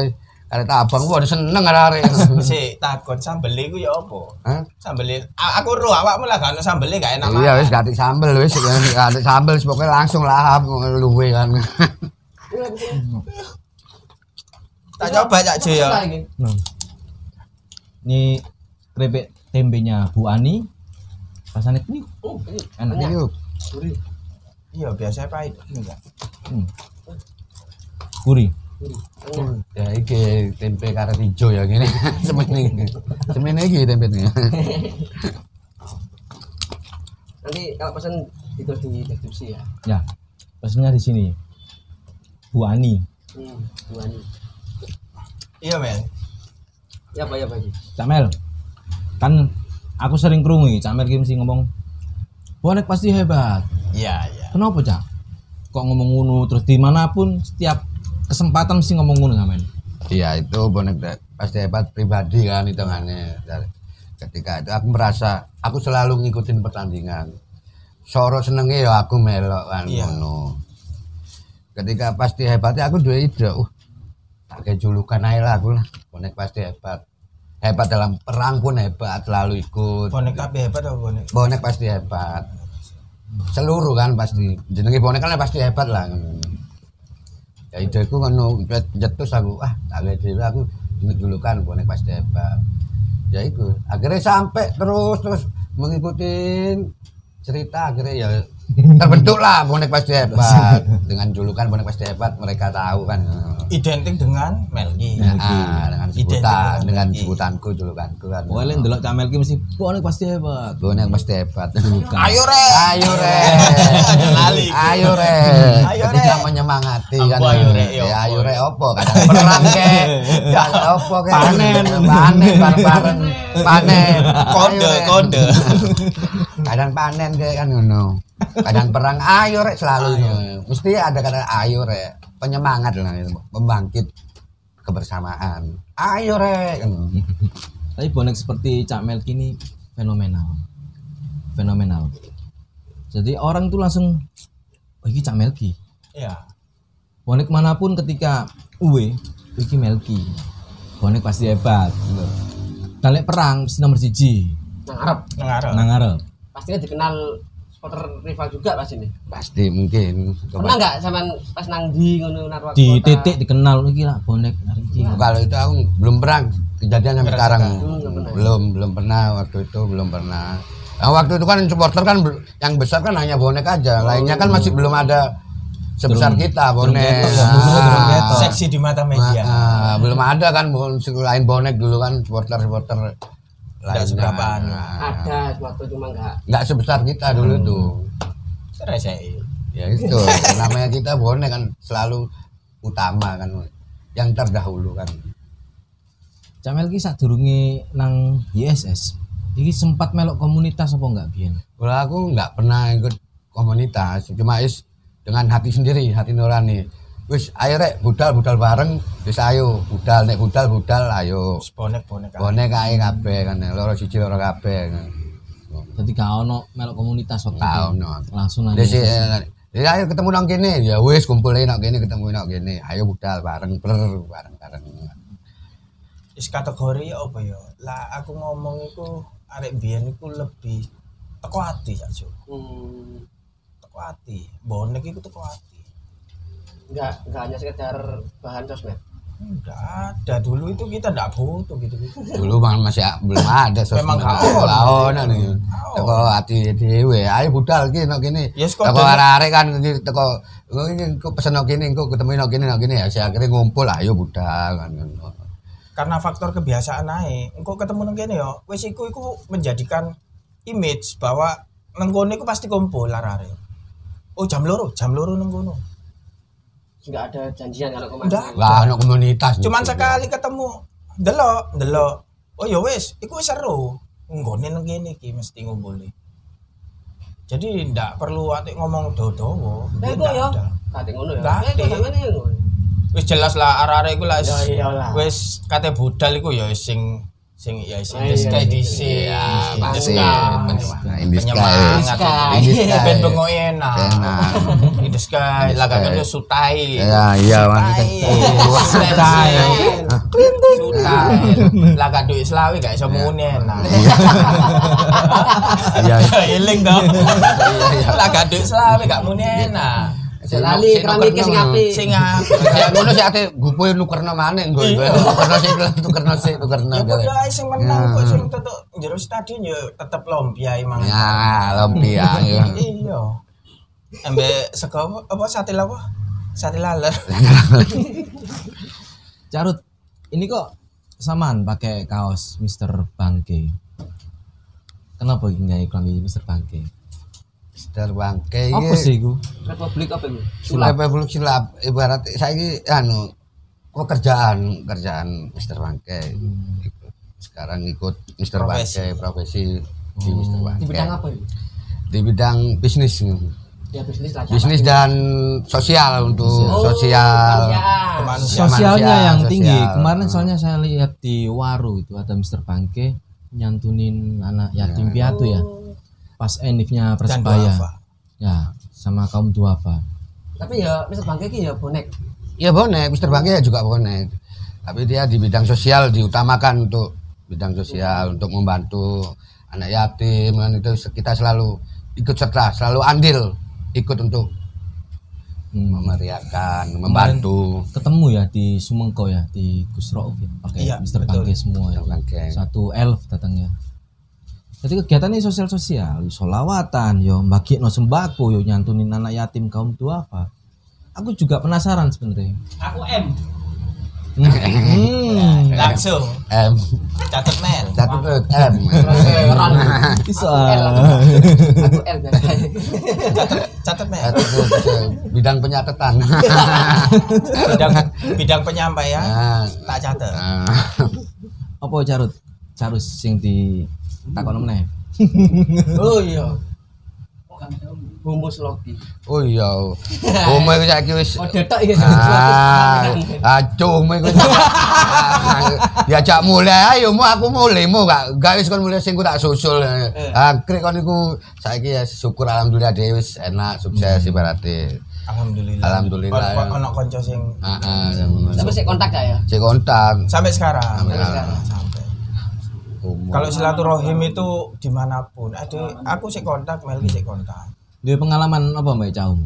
Arek abang gua seneng arek. Si takon sambel iku ya apa? Hah? Sambel aku ro awakmu lah gak ono sambel gak enak. Iya wis ganti sambel wis ganti sambel pokoknya langsung lahap luwe kan. Tak coba cak Jo ya. Apa ini? Keripik tempenya Bu Ani. Rasanya ini Oh, enak. Gurih. Iya biasanya pahit enggak. Hmm. Gurih. Ya iki tempe karet ijo ya gini. Semene iki. Semene iki tempenya. Nanti kalau pesan itu di deskripsi ya. Ya. Pesennya di sini. Bu Ani. Hmm, dua ini. Iya men. Ya apa ya bagi? Camel. Kan aku sering krungu iki, Camel ki mesti ngomong bonek pasti hebat. Iya iya. Kenapa, Cak? Kok ngomong ngono terus di mana pun setiap kesempatan mesti ngomong ngono Camel. Iya itu bonek pasti hebat pribadi kan hitungannya. Dari- Ketika itu aku merasa aku selalu ngikutin pertandingan. Soro senenge ya aku melok kan Iya. ngono. Ketika pasti hebatnya aku dua ide. Uh, kayak julukan aja lah aku lah. Bonek pasti hebat. Hebat dalam perang pun hebat, selalu ikut. Bonek tapi hebat apa bonek? bonek pasti hebat seluruh kan pasti jenenge bonek kan pasti hebat lah ya ide ku ngono jetus aku ah tak lihat dhewe aku julukan bonek pasti hebat ya itu akhirnya sampai terus terus mengikuti cerita akhirnya ya terbentuk lah bonek pasti hebat dengan julukan bonek pasti hebat mereka tahu kan Identik dengan Melgi. nah, dengan Identik sebutan dengan Melgi. sebutanku julukanku kan Pokoknya ndelok Camel ki mesti bonek pasti hebat. bonek pasti hebat Ayo re. Ayo re. Ayo re. Ayo, Ketika Re. menyemangati kan. ayo, Re? Ya, ayo re opo kadang perang ke. Ya opo ke. Panen. Panen bareng-bareng. Panen. Kode kode. Kadang panen ke kan ngono. Kadang perang ayo re selalu. Mesti ada kata ayo re. Penyemangat lah itu. Pembangkit kebersamaan. Ayo re. Kan. Tapi bonek seperti Cak Melki ini fenomenal. Fenomenal. Jadi orang tuh langsung oh ini Cak Melki. Iya. Bonek mana pun ketika uwe iki Melki. Bonek pasti hebat. Gitu. Dan lek perang mesti nomor siji. Nah, Arab. Nang. Nang. Pastinya dikenal supporter rival juga pas ini. Pasti mungkin. Pernah nggak sama pas nang di ngono narwa Di titik dikenal iki lah bonek iki. Kalau itu aku belum pernah kejadian sampai sekarang. Hmm, belum. Belum belum pernah waktu itu belum pernah. Nah, waktu itu kan supporter kan yang besar kan hanya bonek aja. Lainnya kan masih belum ada sebesar kita bonek. ketok, belum ketok. Seksi di mata Nah, media. ah, belum ada kan selain bonek dulu kan supporter supporter lainnya. seberapa anu. Nah, Ada waktu cuma nggak. nggak sebesar kita dulu tuh. Resei. Ya itu namanya kita bonek kan selalu utama kan yang terdahulu kan. Cak Melki sadurunge nang YSS. Iki sempat melok komunitas apa enggak biyen? Kalau aku nggak pernah ikut komunitas, cuma is dengan hati sendiri, hati nurani. Wis ayo rek budal budal bareng, wis ayo budal nek budal budal ayo. Bonek bonek. Bonek ae kabeh kan loro siji loro kabeh. Jadi gak ono melok komunitas waktu Tau itu. no. Langsung YSS. ya ayo ketemu nang kene, ya wis kumpulin nang kene ketemu nang kene. Ayo budal bareng ber bareng bareng. Is kategori ya apa ya? Lah aku ngomong iku arek biyen iku lebih teko ati ya, Jo. Hmm, Teko ati. Bonek iku teko ati. Nggak nggak hanya sekedar bahan sosmed. Enggak ada dulu itu kita enggak butuh gitu-gitu. Dulu bang masih belum ada sosmed. Memang. Lah ono nih. Teko ati dhewe, ayo budal ki nang kene. Ya, kok Teko arek-arek kan iki teko "Oh, ini kok pesen nang kene, kok ketemu nang kene nang kene ya. Saya akhirnya ngumpul ayo budal kan. Karena faktor kebiasaan naik. Engko ketemu nang kene ya, wis iku iku menjadikan image bahwa nang kono iku pasti kumpul arek. Oh jam loro, jam loro nang kono. Nggak ada janjian kalau kemarin. Nggak. Lah ono komunitas. Cuman sekali ketemu, delok, delok. Oh ya wis, iku seru. Nggone nang kene iki mesti ngumpuli. Jadi ndak perlu atik ngomong dodo. Eh kok ya? Kate ngono ya. Nggak Eh ada. ya. Wis jelas lah arek-arek iku lah. Ya iyalah. Wis kate budal iku ya sing sing ya sing the sky DC ya in the sky Nah, in the sky. penyemangat Sky. Sky. ben bengo enak. Enak. in the sky laga kan sutai. Ya, iya, maksudnya. sutai. Sutai. Laga duit selawi gak iso muni enak. Iya. eling dong laga duit selawi gak muni enak Lali keramiknya sing apik. sing apik. Ya ngono sih ate gupu nukerno maneh nggo. Nukerno sih tukerno sih tukerno. ya padha ae sing menang kok sing tetuk jero stadion ya tetep lompia emang Ya, lumpia ya. iya embe sego apa, sate apa sate laler Carut, ini kok samaan pakai kaos Mr. Bangke. Kenapa nggak iklan di Mr. Bangke? Mister Bangke Apa sih iku? Republik apa itu? Sulap Republik Sulap ibarat saiki anu pekerjaan kerjaan Mister Bangke. Sekarang ikut Mister Profesi. Bangke profesi di Mister Di Bangke. bidang apa itu? Di bidang bisnis. Ya bisnis lah. Bisnis dan sosial untuk sosial. Ya. kemanusiaan Sosialnya manusia, yang sosial. tinggi. Kemarin soalnya saya lihat di Waru itu ada Mr. Bangke nyantunin anak yatim piatu ya. Pas endingnya dan Persebaya. Ya, sama kaum duafa. Tapi ya Mr. Bangke ya bonek. Ya bonek, Mister Bangke ya juga bonek. Tapi dia di bidang sosial diutamakan untuk bidang sosial untuk membantu anak yatim kan itu kita selalu ikut serta, selalu andil ikut untuk Hmm. memeriahkan, membantu. Ketemu ya di Sumengko ya di Gus Rauf ya pakai Iya, Mr. betul. Bangke semua ya. Bangke. Satu elf datangnya. Jadi kegiatan ini sosial sosial, solawatan, yo bagi no sembako, yo nyantunin anak yatim kaum duafa. Aku juga penasaran sebenarnya. Aku M. Hmm. langsung M, catat men satu tuh M. Bisa. Aku L catat men bidang penyatatan. bidang bidang penyampaian Nah, tak catat nah. Apa carut? Carus sing di takon meneh. Oh iya. Oh. Humus logi. Oh iya. Omah iku saiki wis Oh detok iki. Ah, acuh mu iku. Diajak mulai ayo mu aku mulai mu gak gak wis kon mulai sing ku tak susul. Akhire kon iku saiki ya syukur alhamdulillah dhewe wis enak sukses ibarate. alhamdulillah Alhamdulillah, Kon- kon- ya. ono konco sing Heeh, yang ngono. Tapi sik kontak gak ya? Cek kontak. sampai sekarang Sampai sekarang. Kalau silaturahim itu di mana pun ada aku sih kontak Melki sih kontak Dia pengalaman apa Mbak Caum?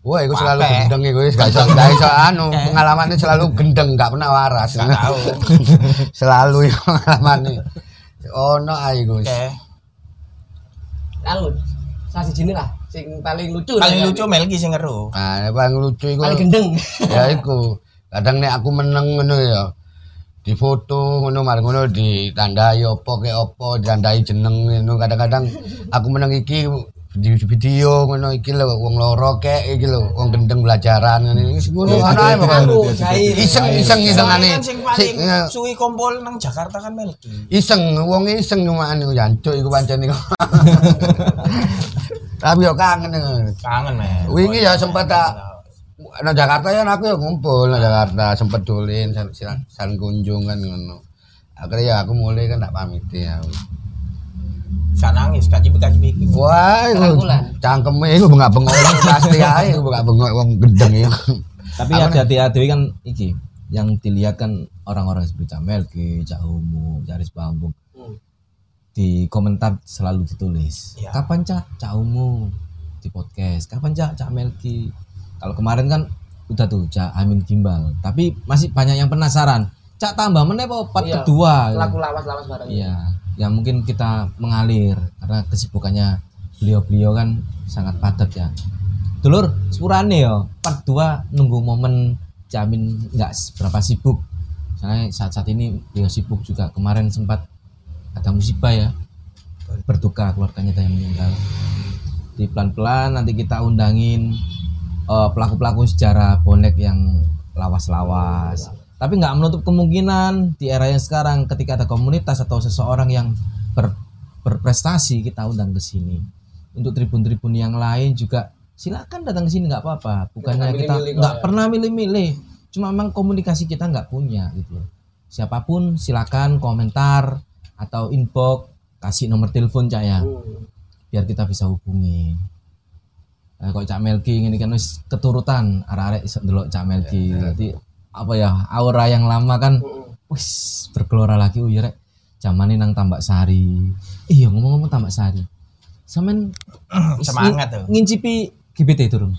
Wah, iku selalu gendeng wis gak iso gak iso anu, pengalamannya selalu gendeng, gak pernah waras. Gak tahu. selalu iku pengalamannya. Ae iku. wis. oke Anu, salah siji lah sing paling lucu. paling lucu Melki sing ngeru Nah, paling lucu iku. Paling gendeng. ya iku kadang nek aku meneng ngono ya di foto ngono mari ngono ditandai opo ke opo ditandai jeneng ngono. Kadang-kadang aku meneng iki di video ngono iki lho wong loro kek iki lho wong gendeng belajaran ngono iki ngono ana ae pokoke. Anu, jahil. iseng iseng isengane kan sing eh, suwi kumpul nang Jakarta kan Melki iseng wong iseng cuma anu jancuk iku pancen iku. Tapi yo kangen kangen men wingi ya sempat tak nang Jakarta ya aku ya ngumpul nang Jakarta sempet dolin san, san, san kunjung kan ngono. Akhirnya ya aku mulai kan tak pamit ya. Gak nangis cipik gak cipik wah itu cangkeme itu bengak bengok pasti aja itu bengak bengok wong gendeng ya. Tapi hati-hati hati kan iki yang dilihat kan orang-orang seperti Camel ke Cak Umu, Jaris Bambung. Hmm. di komentar selalu ditulis Iya. kapan cak? Cak umu di podcast. Kapan cak? Cak Melki kalau kemarin kan udah tuh cak Amin Gimbal. Tapi masih banyak yang penasaran. Cak tambah meneh apa part Iya. kedua? Laku lawas-lawas bareng. iya ya mungkin kita mengalir karena kesibukannya beliau-beliau kan sangat padat ya. Dulur sepurane yo part 2 nunggu momen Jamin nggak seberapa sibuk. Soalnya saat-saat ini beliau sibuk juga. Kemarin sempat ada musibah ya berduka keluarganya yang meninggal. Di pelan-pelan nanti kita undangin eh, pelaku-pelaku sejarah bonek yang lawas-lawas. Tapi nggak menutup kemungkinan di era yang sekarang ketika ada komunitas atau seseorang yang ber- berprestasi kita undang ke sini. Untuk tribun-tribun yang lain juga silakan datang ke sini nggak apa-apa. Bukannya kita nggak ya. pernah milih-milih. Cuma memang komunikasi kita nggak punya gitu loh. Siapa pun silakan komentar atau inbox kasih nomor telepon cak ya. Hmm. biar kita bisa hubungi Nah, kok Cak Melki ini kan wis keturutan arek-arek iso ndelok Cak Melki. Jadi apa ya aura yang lama kan wis bergelora lagi oh iya rek. Zamane nang Tambak Sari. Iya ngomong-ngomong Tambak Sari. Sampean Semangat tuh. Ngincipi GBT turun.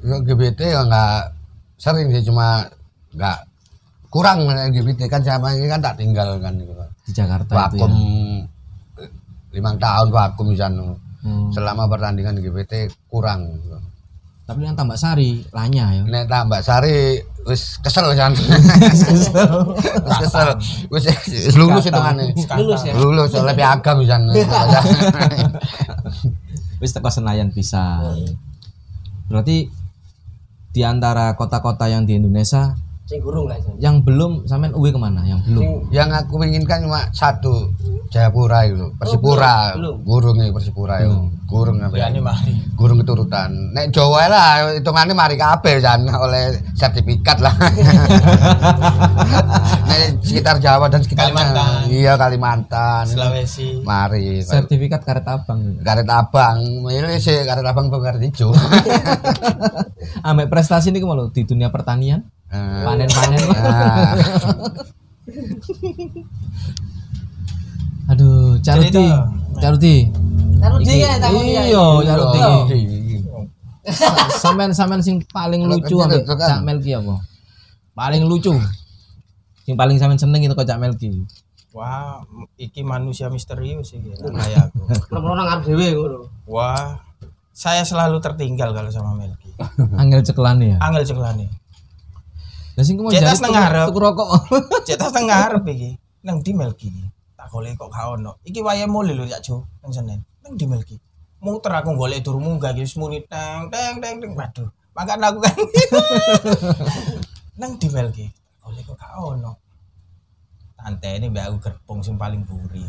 Ya, GBT ya nggak sering sih cuma nggak kurang LGBT kan sama ini kan tak tinggal kan gitu. di Jakarta itu vakum ya. lima tahun vakum di sana Hmm. selama pertandingan GBT kurang. Tapi yang Tambak Sari lanya ya. nek tambah sari wis kesel kan wis kesel wis wis lulus itu kan Lulus ya. lulus oleh piagam di sana Wis teko Senayan bisa. Berarti di antara kota-kota yang di Indonesia Sing gurung lah yang belum sampean uwe ke mana? Yang belum. yang aku inginkan cuma satu Jayapura itu Persipura belum. gurung nih Persipura itu gurung apa Ya ini mari. gurung keturutan nek Jawa lah hitungannya mari kabeh jan oleh sertifikat lah nek sekitar Jawa dan sekitarnya Kalimantan. iya Kalimantan Sulawesi. mari Sertifikat karet abang. karet abang ini sih karet abang bukan karet hijau Ambek prestasi ini ke mana di dunia pertanian? Eh, Panen-panen. nah, Aduh, Caruti. Caruti. Taruh dia. Iya, Caruti. iya. Sampean sampean sing paling lucu ambek kan. Cak Melki apa? Paling lucu. Sing paling sampean seneng itu kok Cak Melki. Wah, iki manusia misterius sih kayak aku. Nang arep dhewe ngono. Wah, saya selalu tertinggal kalau sama Melki. Angel cekelane ya. Angel ceklane. Lah sing ke mana Cetas nang ngarep. tuku rokok. Cetas arep iki. Nang di Melki. Tak golek kok gak ono. Iki wayahe mulai lho Cak Jo, nang Senen. Nang di Melki. Muter aku golek turu munggah iki muni teng teng teng teng. Waduh, makane aku kan. nang di Melki. Golek kok gak ono. Tante ini mbak aku gerbong sing paling buri.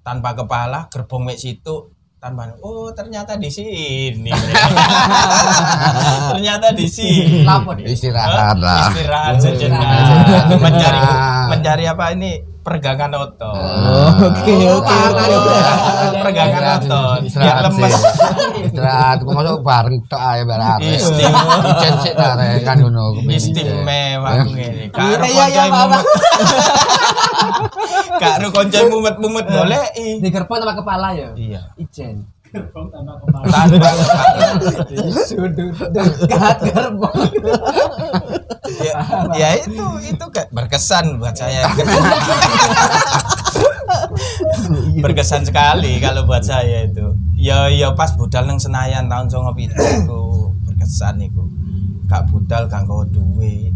Tanpa kepala, gerbong mek situ tanpa oh ternyata di sini. Ternyata di sini. Lapo dia. istirahat lah. Istirahat sejenak. Mencari mencari apa ini pergangan otot. Oke, oke, oke. pergangan otot. Biar istirahat lemes. sih istirahat kok masuk bareng tok ae bareng Istimewa. Ijen sik ta kan ngono istimewa ngene. Karo Iya, iya, mumet. Karo koncoe mumet-mumet goleki Di gerbong tanpa kepala ya. iya. Ijen. Ya, ya itu itu berkesan buat saya. Berkesan sekali kalau buat saya itu. Ya ya pas budal nang Senayan tahun songo pitu iku berkesan iku gak budal nggawa duit.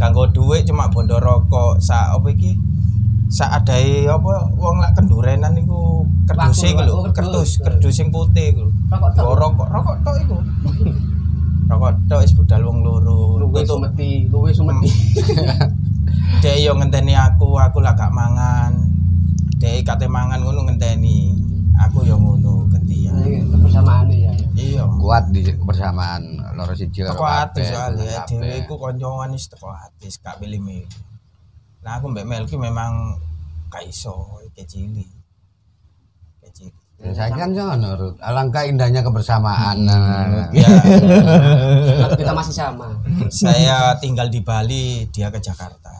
Nggawa duit cuma bondo rokok. Sa apa sa adae apa wong lak kendurenan iku kerdus Wakul, iku lho wakul, kerdus sing putih iku Rokok rokok rokok tok iku rokok tok wis budal wong loro Luwe Tutup sumeti, luwe sumeti. Dek yo ngenteni aku, aku lah gak mangan. Dek kate mangan ngono ngenteni. Aku yo ngono gantian. Ini kebersamaan ya. Iya. kuat di kebersamaan loro siji loro kabeh, soalnya dhewe iku kancawan wis teko ati gak milih-milih. Nah aku mbek Melki memang gak iso kecili. Kecili. Ya, saya kan ngono Rut. alangkah indahnya kebersamaan Hmm, Nah, Ya, Kalau kita masih sama. saya tinggal di Bali, dia ke Jakarta.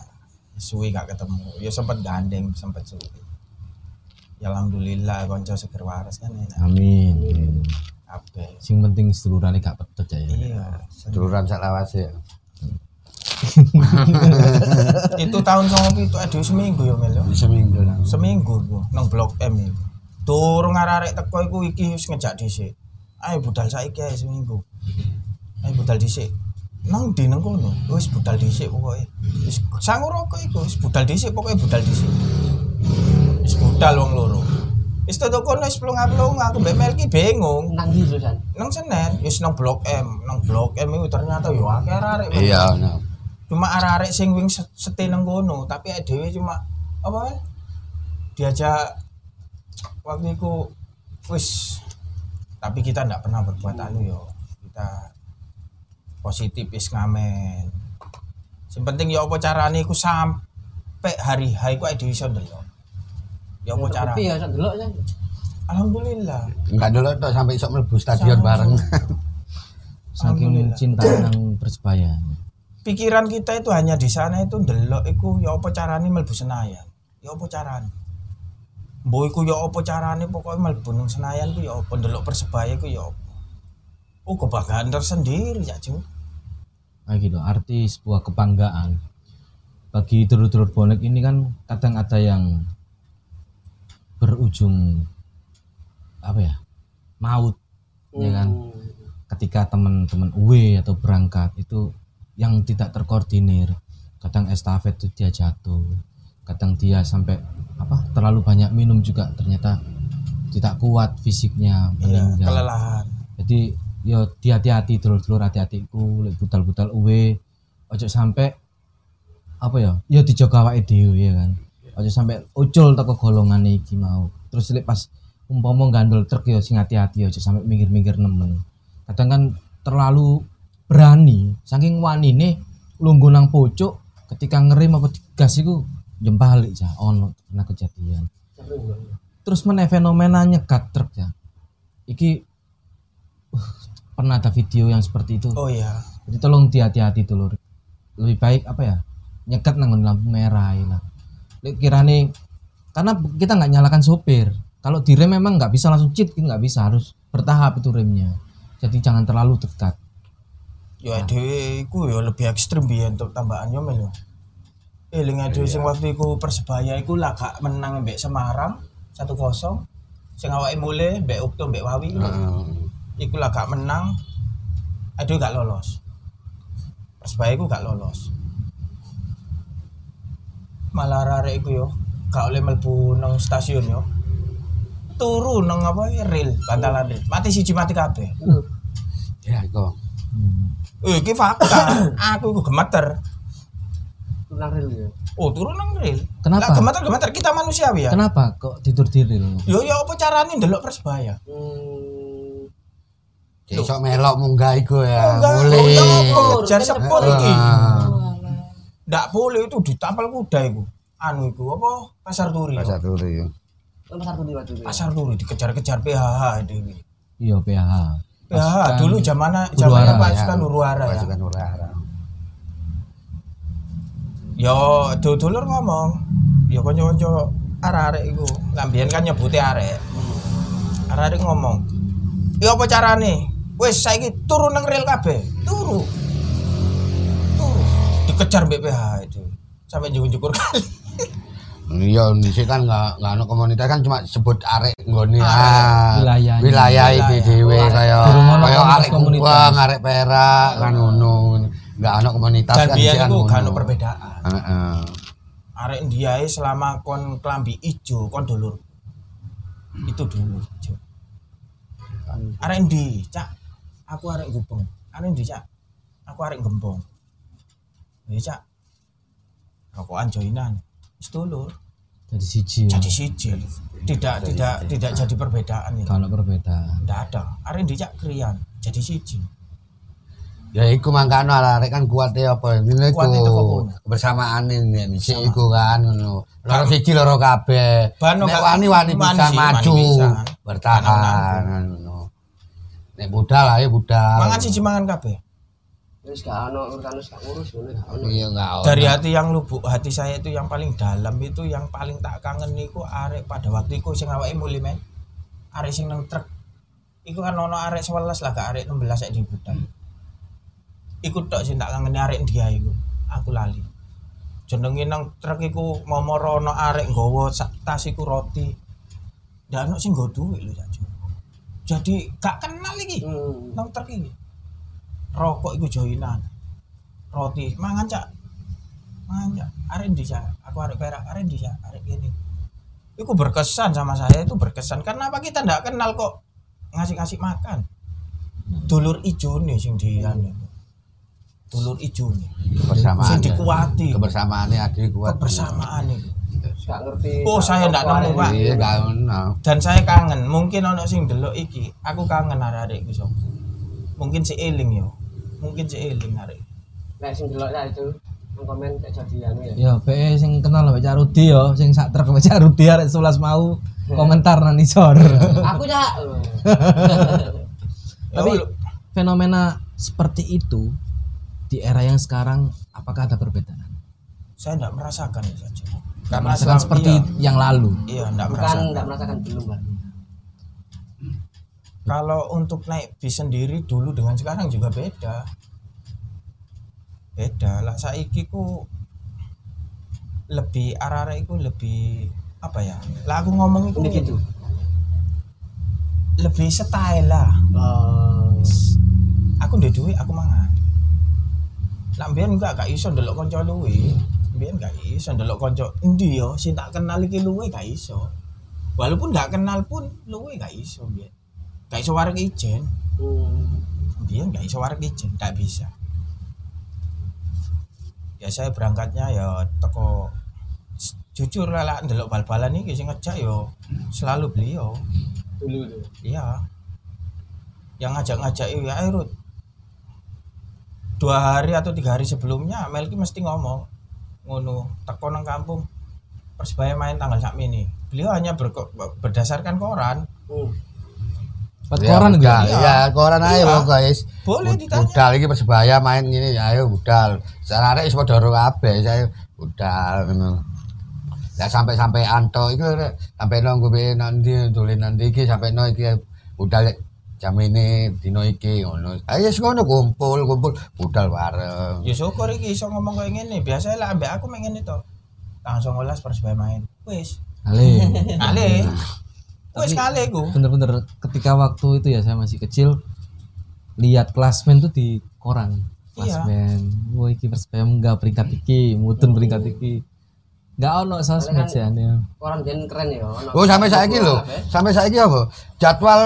Suwi gak ketemu. Ya sempet gandeng, sempet suwi. Ya alhamdulillah konco seger waras kan enak. Amin. Kabeh. Sing penting sedulurane gak pedet ya. Iya. duluran sak lawas ya itu tahun sama itu ada seminggu ya Mel ya. seminggu lah seminggu gua nang blok M itu turun arek teko iku iki wis ngejak dhisik. Ayo budal saiki ae seminggu. Ayo budal dhisik. Nang di nang kono wis budal dhisik pokoke. Wis sangu rokok iku wis budal dhisik pokoke budal dhisik. Wis budal wong loro. Wis tetu kono wis plung-plung aku mbek Melki bingung. Nang ndi lho San? nang Senen wis nang blok M. Nang blok M itu ternyata yo akeh arek iya no. Cuma arek-arek sing wing se- sete nang kono tapi awake dhewe cuma apa ya? diajak waktu itu wis tapi kita ndak pernah berbuat anu yo kita positif wis ngamen sing penting ya apa carane iku sampai hari H iku awake dhewe iso ndelok Ya apa cara? Tapi ya sak delok ya. Alhamdulillah. Enggak dulu tuh sampai isok mlebu stadion bareng. saking cinta nang persebaya Pikiran kita itu hanya di sana itu ndelok iku ya apa carane mlebu Senayan. Ya apa carane? Mbok iku ya apa carane pokoknya mlebu nang Senayan ku ya apa ndelok Persebaya ku ya apa. Oh kebanggaan tersendiri ya, Ju. kayak gitu arti sebuah kebanggaan bagi dulur-dulur bonek ini kan kadang ada yang berujung apa ya maut ya kan ketika teman-teman UW atau berangkat itu yang tidak terkoordinir. Kadang estafet itu dia jatuh. Kadang dia sampai apa terlalu banyak minum juga ternyata tidak kuat fisiknya Iya, kelelahan. jadi yo di hati-hati dulur-dulur hati-hatiku lek budal-budal uwe. Ojo sampai apa ya ya dijaga awake dhewe ya kan. Ojo sampai ucul teko golongan iki mau. Terus lek pas umpama gandol truk ya sing hati-hati ojo sampai minggir-minggir nemen. Kadang kan terlalu berani. Saking wanine lungguh nang pojok ketika ngerem apa digas iku jembalik ya ono kena kejadian. Terus meneh fenomena nyegat truk ya iki uh, pernah ada video yang seperti itu? Oh iya. jadi tolong hati-hati dulur lebih baik apa ya nyegat nang lampu merah ya Lek kirane karena kita nggak nyalakan sopir. Kalau direm memang nggak bisa langsung cheat nggak bisa harus bertahap itu remnya. Jadi jangan terlalu dekat Ya dhewe iku ya lebih ekstrim biyen untuk tambahan yo melu. Eling dhewe sing waktu iku Persebaya iku lah gak menang mbek Semarang 1-0. Sing awake mule mbek Ukto mbek Wawi. Heeh. Iku lah gak menang. Aduh gak lolos. Persebaya iku gak lolos. Malah arek iku yo gak oleh mlebu nang stasiun yo. Turu nang apa ya, rel, bantalan rel. Mati siji mati kabeh. Ya iku. Hmm. Eh, iki fakta. Aku iku gemeter. Tulang rel ya. Oh, turun nang rel. Kenapa? Lah gemeter gemeter kita manusiawi ya. kenapa kok tidur diril Yo yo apa carane ndelok Persebaya? Hmm. Cek isok melok munggah iku ya. Boleh. oh? Kejar sepur iki. Ndak boleh itu ditapal kuda iku. Anu iku apa? Pasar Turi. Pasar Turi. Pasar tuh di waktu itu. Pasar Turi dikejar-kejar PHH dewi. iya PH PHH dulu zamana Huru zamannya Hara, pasukan Huru Hara ya. Pasukan Huru-Hara. Yo dulur ngomong, yo kanca-kanca arek-arek iku. Lambian kan nyebuti arek. Arek ngomong, "Yo apa carane? Wis saiki turu nang rel kabeh." Turu. Turu. Dikejar mbek PH itu. Sampai jukur-jukur kali. Iya, di sini kan nggak nggak ada komunitas kan cuma sebut arek nggone Arek. ah, Wilayahnya. wilayah iki dhewe kaya kaya arek. Kupang, arek Perak kan ngono. Enggak ada komunitas kan di anu. gak ono perbedaan. Heeh. Arek ndiae selama kon klambi ijo kon dulur. Itu dulu ijo. Arek ndi, Cak? Aku arek gubeng. Arek ndi, Cak? Aku arek gembong. Ya, Cak. Rokokan joinan. Wis dulur. jadi siji Jadi siji. Tidak tidak tidak jadi perbedaan itu. kalau perbedaan Tidak ada. Arek ndi, Cak? Krian. Jadi siji. Ya iku mangkano arek kan kuat ya apa ngene iku kebersamaan ini dhisik iku kan ngono. Loro siji loro kabeh. Nek gak- wani-wani wani bisa maju wani bertahan ngono. Nek budal ae budal. Mangan siji mangan kabeh. Wis gak ono urusan wis gak ngurus ngono gak ono. Iya enggak. dari hati yang lubuk hati saya itu yang paling dalam itu yang paling tak kangen niku arek pada waktu itu sing awake muli men. Arek sing nang truk. Iku kan ono arek 11 lah gak arek 16 sak di budal iku tok sing tak kangen arek dia iku? Aku lali. Jenenge nang truk iku momoro ono arek nggawa sak tas iku roti. Ndak ono sing nggo duit lho jadi gak kenal iki Hmm. nang truk iki rokok iku joinan. Roti. Mangan cak. Mangan cak. Arek ndi cak? Aku arek perak. Arek ndi cak? Arek gini itu berkesan sama saya itu berkesan. Karena apa? Kita ndak kenal kok ngasih-ngasih makan. Dulur ijo nih sing di anu dulur ijo nih kebersamaan. sing dikuati. Kebersamaannya adik kuat. kebersamaan itu. Gak ngerti. Oh, saya apa nemu. Pak. Iya, dan saya kangen. Mungkin ono sing delok iki aku kangen arek iku sok mungkin si eling yo mungkin si eling arek Nek sing delok ya itu komen kayak jadi anu ya. Ya, BE sing kenal mbak Rudi ya, sing sak truk mbak Rudi arek 11 mau komentar nang isor. Aku ya. Tapi fenomena seperti itu di era yang sekarang apakah ada perbedaan? saya tidak merasakan ya saja. Karena merasakan seperti iya, yang lalu. iya tidak Bukan merasakan. enggak merasakan belum, Pak. Kalau untuk naik bis sendiri dulu dengan sekarang juga beda. Beda lah saiki ku lebih arah-arah itu lebih apa ya? Lah aku ngomong itu Individu. lebih style lah. Oh. Aku ndek duit aku mangan. Lah mbiyen enggak gak iso ndelok kanca luwe. Mbiyen gak iso ndelok kanca endi yo sing tak kenal iki luwe gak iso. Walaupun gak kenal pun luwe gak iso mbiyen. Gak iso wareg ijen. Hmm. Mbiyen gak iso wareg ijen, gak bisa. Ya saya berangkatnya ya teko jujur lah lah ndelok bal-balan iki sing ngejak yo selalu beliau. Dulu. Iya. Yang ngajak-ngajak ya ayo Rut. Dua hari atau tiga hari sebelumnya Melki mesti ngomong ngono teko nang kampung Persebaya main tanggal sak ini. Beliau hanya berdasarkan koran. Hmm. Buat Ya, koran gitu. budal. Iya. Ya, koran ayo Iya. guys. Boleh ditanya. Budal iki Persebaya main ngene ya ayo budal. Sarare wis padha karo kabeh saya budal ngono. Lah sampai-sampai anto iku sampai nang gue nanti tulen nanti iki sampai no iki budal jam ini dino iki ngono. Ayo wis ngono kumpul kumpul budal bareng. Ya syukur iki iso ngomong kayak gini. Biasanya lah ambek aku main ngene to. Tanggal 19 Persebaya main. Wis. Ale. Kali. Wis kali ku. Bener-bener ketika waktu itu ya saya masih kecil lihat klasmen tuh di koran. Iya. Klasmen. Wah, iki Persebaya enggak peringkat iki, mutun peringkat iki. Enggak ono sosmed sih aneh. Koran jen keren ya. ono. Oh sampai saiki lho, sampai saiki apa? Jadwal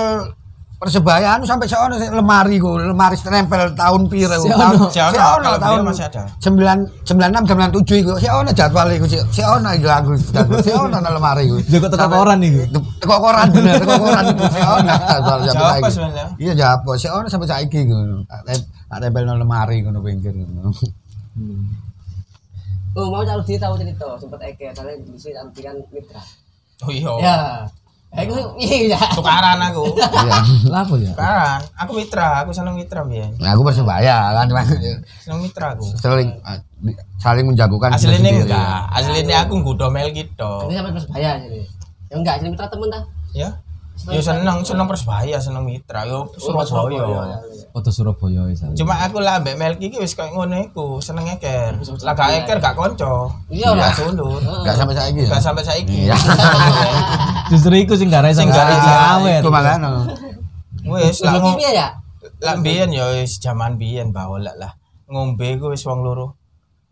Persebaya anu sampai seono lemari ku, lemari nempel tahun piro. Tahun- Seono, tahun masih ada. 9 96 97 iku. Seono jadwal iku, se- seono iku aku jadwal. Seono nang lemari iku. Juga teko koran iku. Teko koran bener, teko koran iku seono jadwal Jawab saiki. sebenarnya. Iya jawab, seono sampai saiki ngono. Tak tem- tak tempel nang lemari ngono pinggir ngono. Oh, mau cari dia tahu cerita sempat eke karena bisa ambilkan mitra. Oh iya. Ya. Aku iya. Tukaran aku. Iya. Lah apa ya? Tukaran. Aku mitra, aku seneng mitra biyen. Nah, aku Persebaya kan cuma Seneng mitra aku. saling saling menjagokan Aslinya enggak, aslinya aku nggudo mel gitu. Ini sampai persebaya jadi. Ya enggak, jadi mitra temen dah. Ya. Ya seneng, seneng Persebaya, seneng mitra. Yo Surabaya. Foto Surabaya wis. Cuma aku lah mbek Melki iki wis koyo ngono iku, seneng eker. Lah gak eker gak konco. Iya lah. Gak dulur. Enggak sampai saiki ya. Gak sampai saiki. Iya. Justru iku sing gak iso Sing gak iso. awet. Itu makanya. Wis lah Lah ngombe piye ya? lah biyen ya wis jaman biyen bawa lah. Ngombe ku wis wong loro.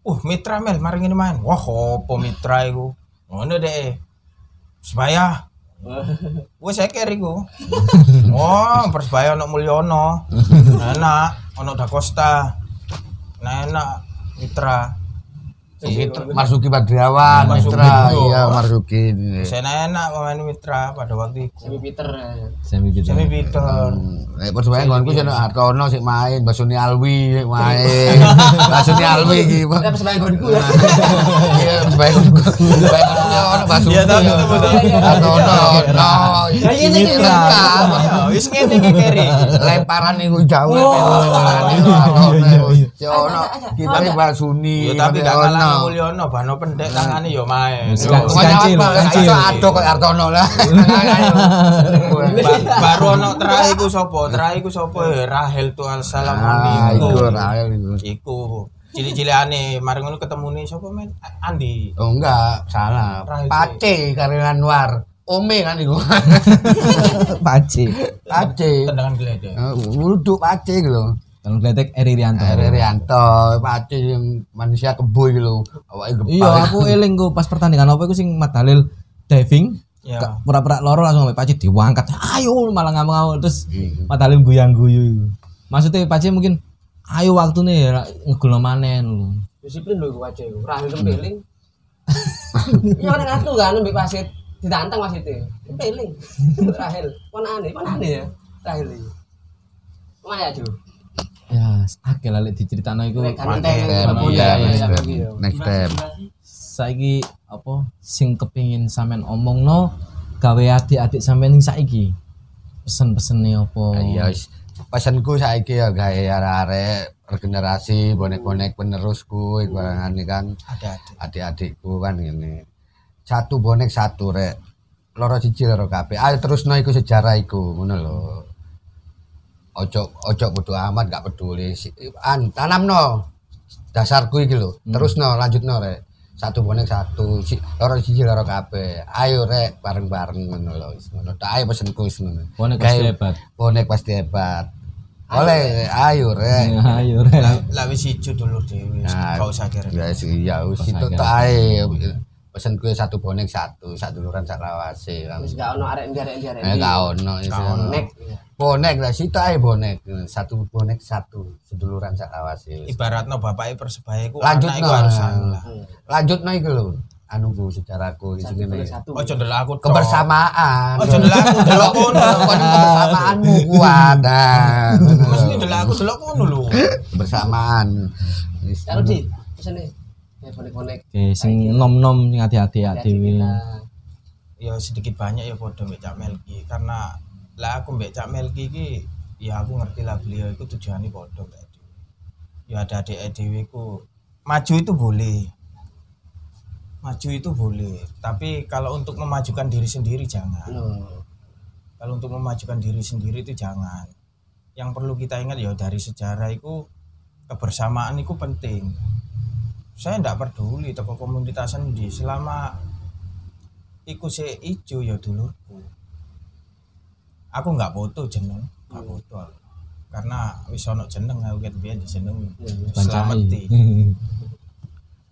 Uh, mitra Mel, mari ngene main. Wah, opo mitra iku? Ngono deh. Supaya Wes eker iku. Wah, Persebaya ono Mulyono. Enak, ono Da Costa. Nah, enak mitra. Mitra, Marzuki Badriawan, Mitra, itu. iya Marzuki. Saya enak pemain mitra pada waktu itu. Semi Peter. Semi gitu. Semi Peter. Nek Persebaya nggonku sing Hartono sing main, Basuni Alwi main. Basuni Alwi iki. Kita persebaya gonku ya. Iya, Persebaya nggonku. Persebaya nggonku ya ono Basuni. Iya, tahu, betul. Hartono. No, Ya, ini Mitra. Ya, wis ngene iki keri. Lemparan iku jauh lemparan iku Hartono. Ya ono kiper Basuni. Tapi gak ono. Kalah Mulyono, bano pendek tangane yo Kak. Pokoknya Kancil, kancil. Ado kok Hartono lah. ba- baru ono terakhir iku sapa? Terakhir iku sapa? Ya, Rahel tu al salam Ah, iku Rahel iku. Iku cilik-cilikane mari ngono ketemune sapa men? Andi. Oh enggak, salah. Pace Karin Anwar. Ome kan iku. Paci. Pace. Tendangan geledek. Eh, Wuduk Pace gitu. Kalau kletek Eri Rianto. Eri Rianto, Pace yang manusia kebo gitu loh. Awake gempal. Iya, aku eling ku pas pertandingan apa iku sing Mat Dalil diving. Ya. Pura-pura loro langsung sampai Paci diwangkat. Ayo malah nggak mau terus Iya. Mat Dalil guyang-guyu. Maksudnya Paci mungkin ayo waktu nih ngegulno manen lu. Disiplin lho iku aja iku. Rahel kempeling. Iya kan ngatu kan mbek wasit ditantang wasite. Kempeling. Rahel. Ponane, ponane ya. Rahel iki. Mana ya, Jo? Ya, akeh lah lek dicritakno iku kan Step, apa iya, ya, next ya, ya. Next step. saiki apa sing kepengin sampean omongno gawe adik-adik sampean sing saiki pesen-pesene apa Iya, wis. pesenku saiki ya gawe arek-arek regenerasi bonek-bonek penerusku ibaratane kan Ada-ada. adik-adikku kan ini. Satu bonek satu rek. Loro siji loro kabeh. Ayo terusno iku sejarah iku ngono lho. Ojo ojo bodo amat gak peduli. Si- An tanamno dasarku iki lho. Terusno lanjutno rek. Satu bonek satu, si, loro siji loro kabeh. Ayo rek bareng-bareng ngono lho. wis Ngono. Tak ayo pesenku wis ngono. bonek pasti hebat bonek pasti hebat. Oleh, ayo rek. ayo rek Lah wis ijo dulu dhewe. Nah, Kau usah kira. Ya wis iya wis itu tak ae. Pesen gue satu bonek satu, satu duluran sak lawase. Wis gak ono arek arek arek. Eh gak. Gak ono. Nek. Bonek lah situ ae bonek. Satu bonek satu, seduluran sak lawase. Ibaratno bapake persebaya iku Lanjut lah. Lanjut no iku lho. Anu ku sini. boleh satu. Ojo ndelok aku. Kebersamaan. Ojo ndelok aku delok kono. Kon kebersamaanmu kuat. Nah, Mesti ndelok aku delok kono lho. kebersamaan. Wis, Karo di pesene. Ya bonek-bonek. sing nom-nom sing hati-hati ya Hati-hati dhewe. Ya sedikit banyak ya padha mbek Cak Melki karena lah aku mbek Cak Melki iki ya aku ngerti lah beliau itu tujuannya mbek dhewe. Ya ada adik dhewe ku maju itu boleh. Maju itu boleh, tapi kalau untuk memajukan diri sendiri jangan. Loh. Kalau untuk memajukan diri sendiri itu jangan. Yang perlu kita ingat ya dari sejarah itu kebersamaan itu penting. Saya tidak peduli toko komunitas di selama iku se ijo ya dulurku. Aku nggak foto jeneng, nggak foto. aku. Karena wis ono jeneng aku ket biyen jeneng Slameti.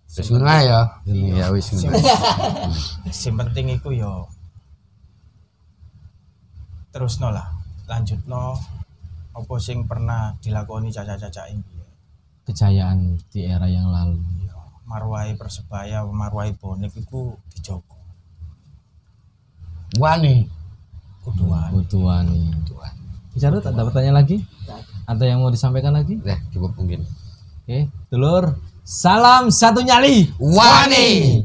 Wis ngono ya. Ini ya wis Sing, ngono. sing penting iku ya terus no lah lanjut no apa sing pernah dilakoni caca-caca ini kejayaan di era yang lalu marwai persebaya marwai bonek iku dijogo Wani. Kuduan kebutuhan. Bicara tak ada pertanyaan lagi? Ada. Yang mau disampaikan lagi? Eh, cukup mungkin. oke dulur salam satu nyali. Wani.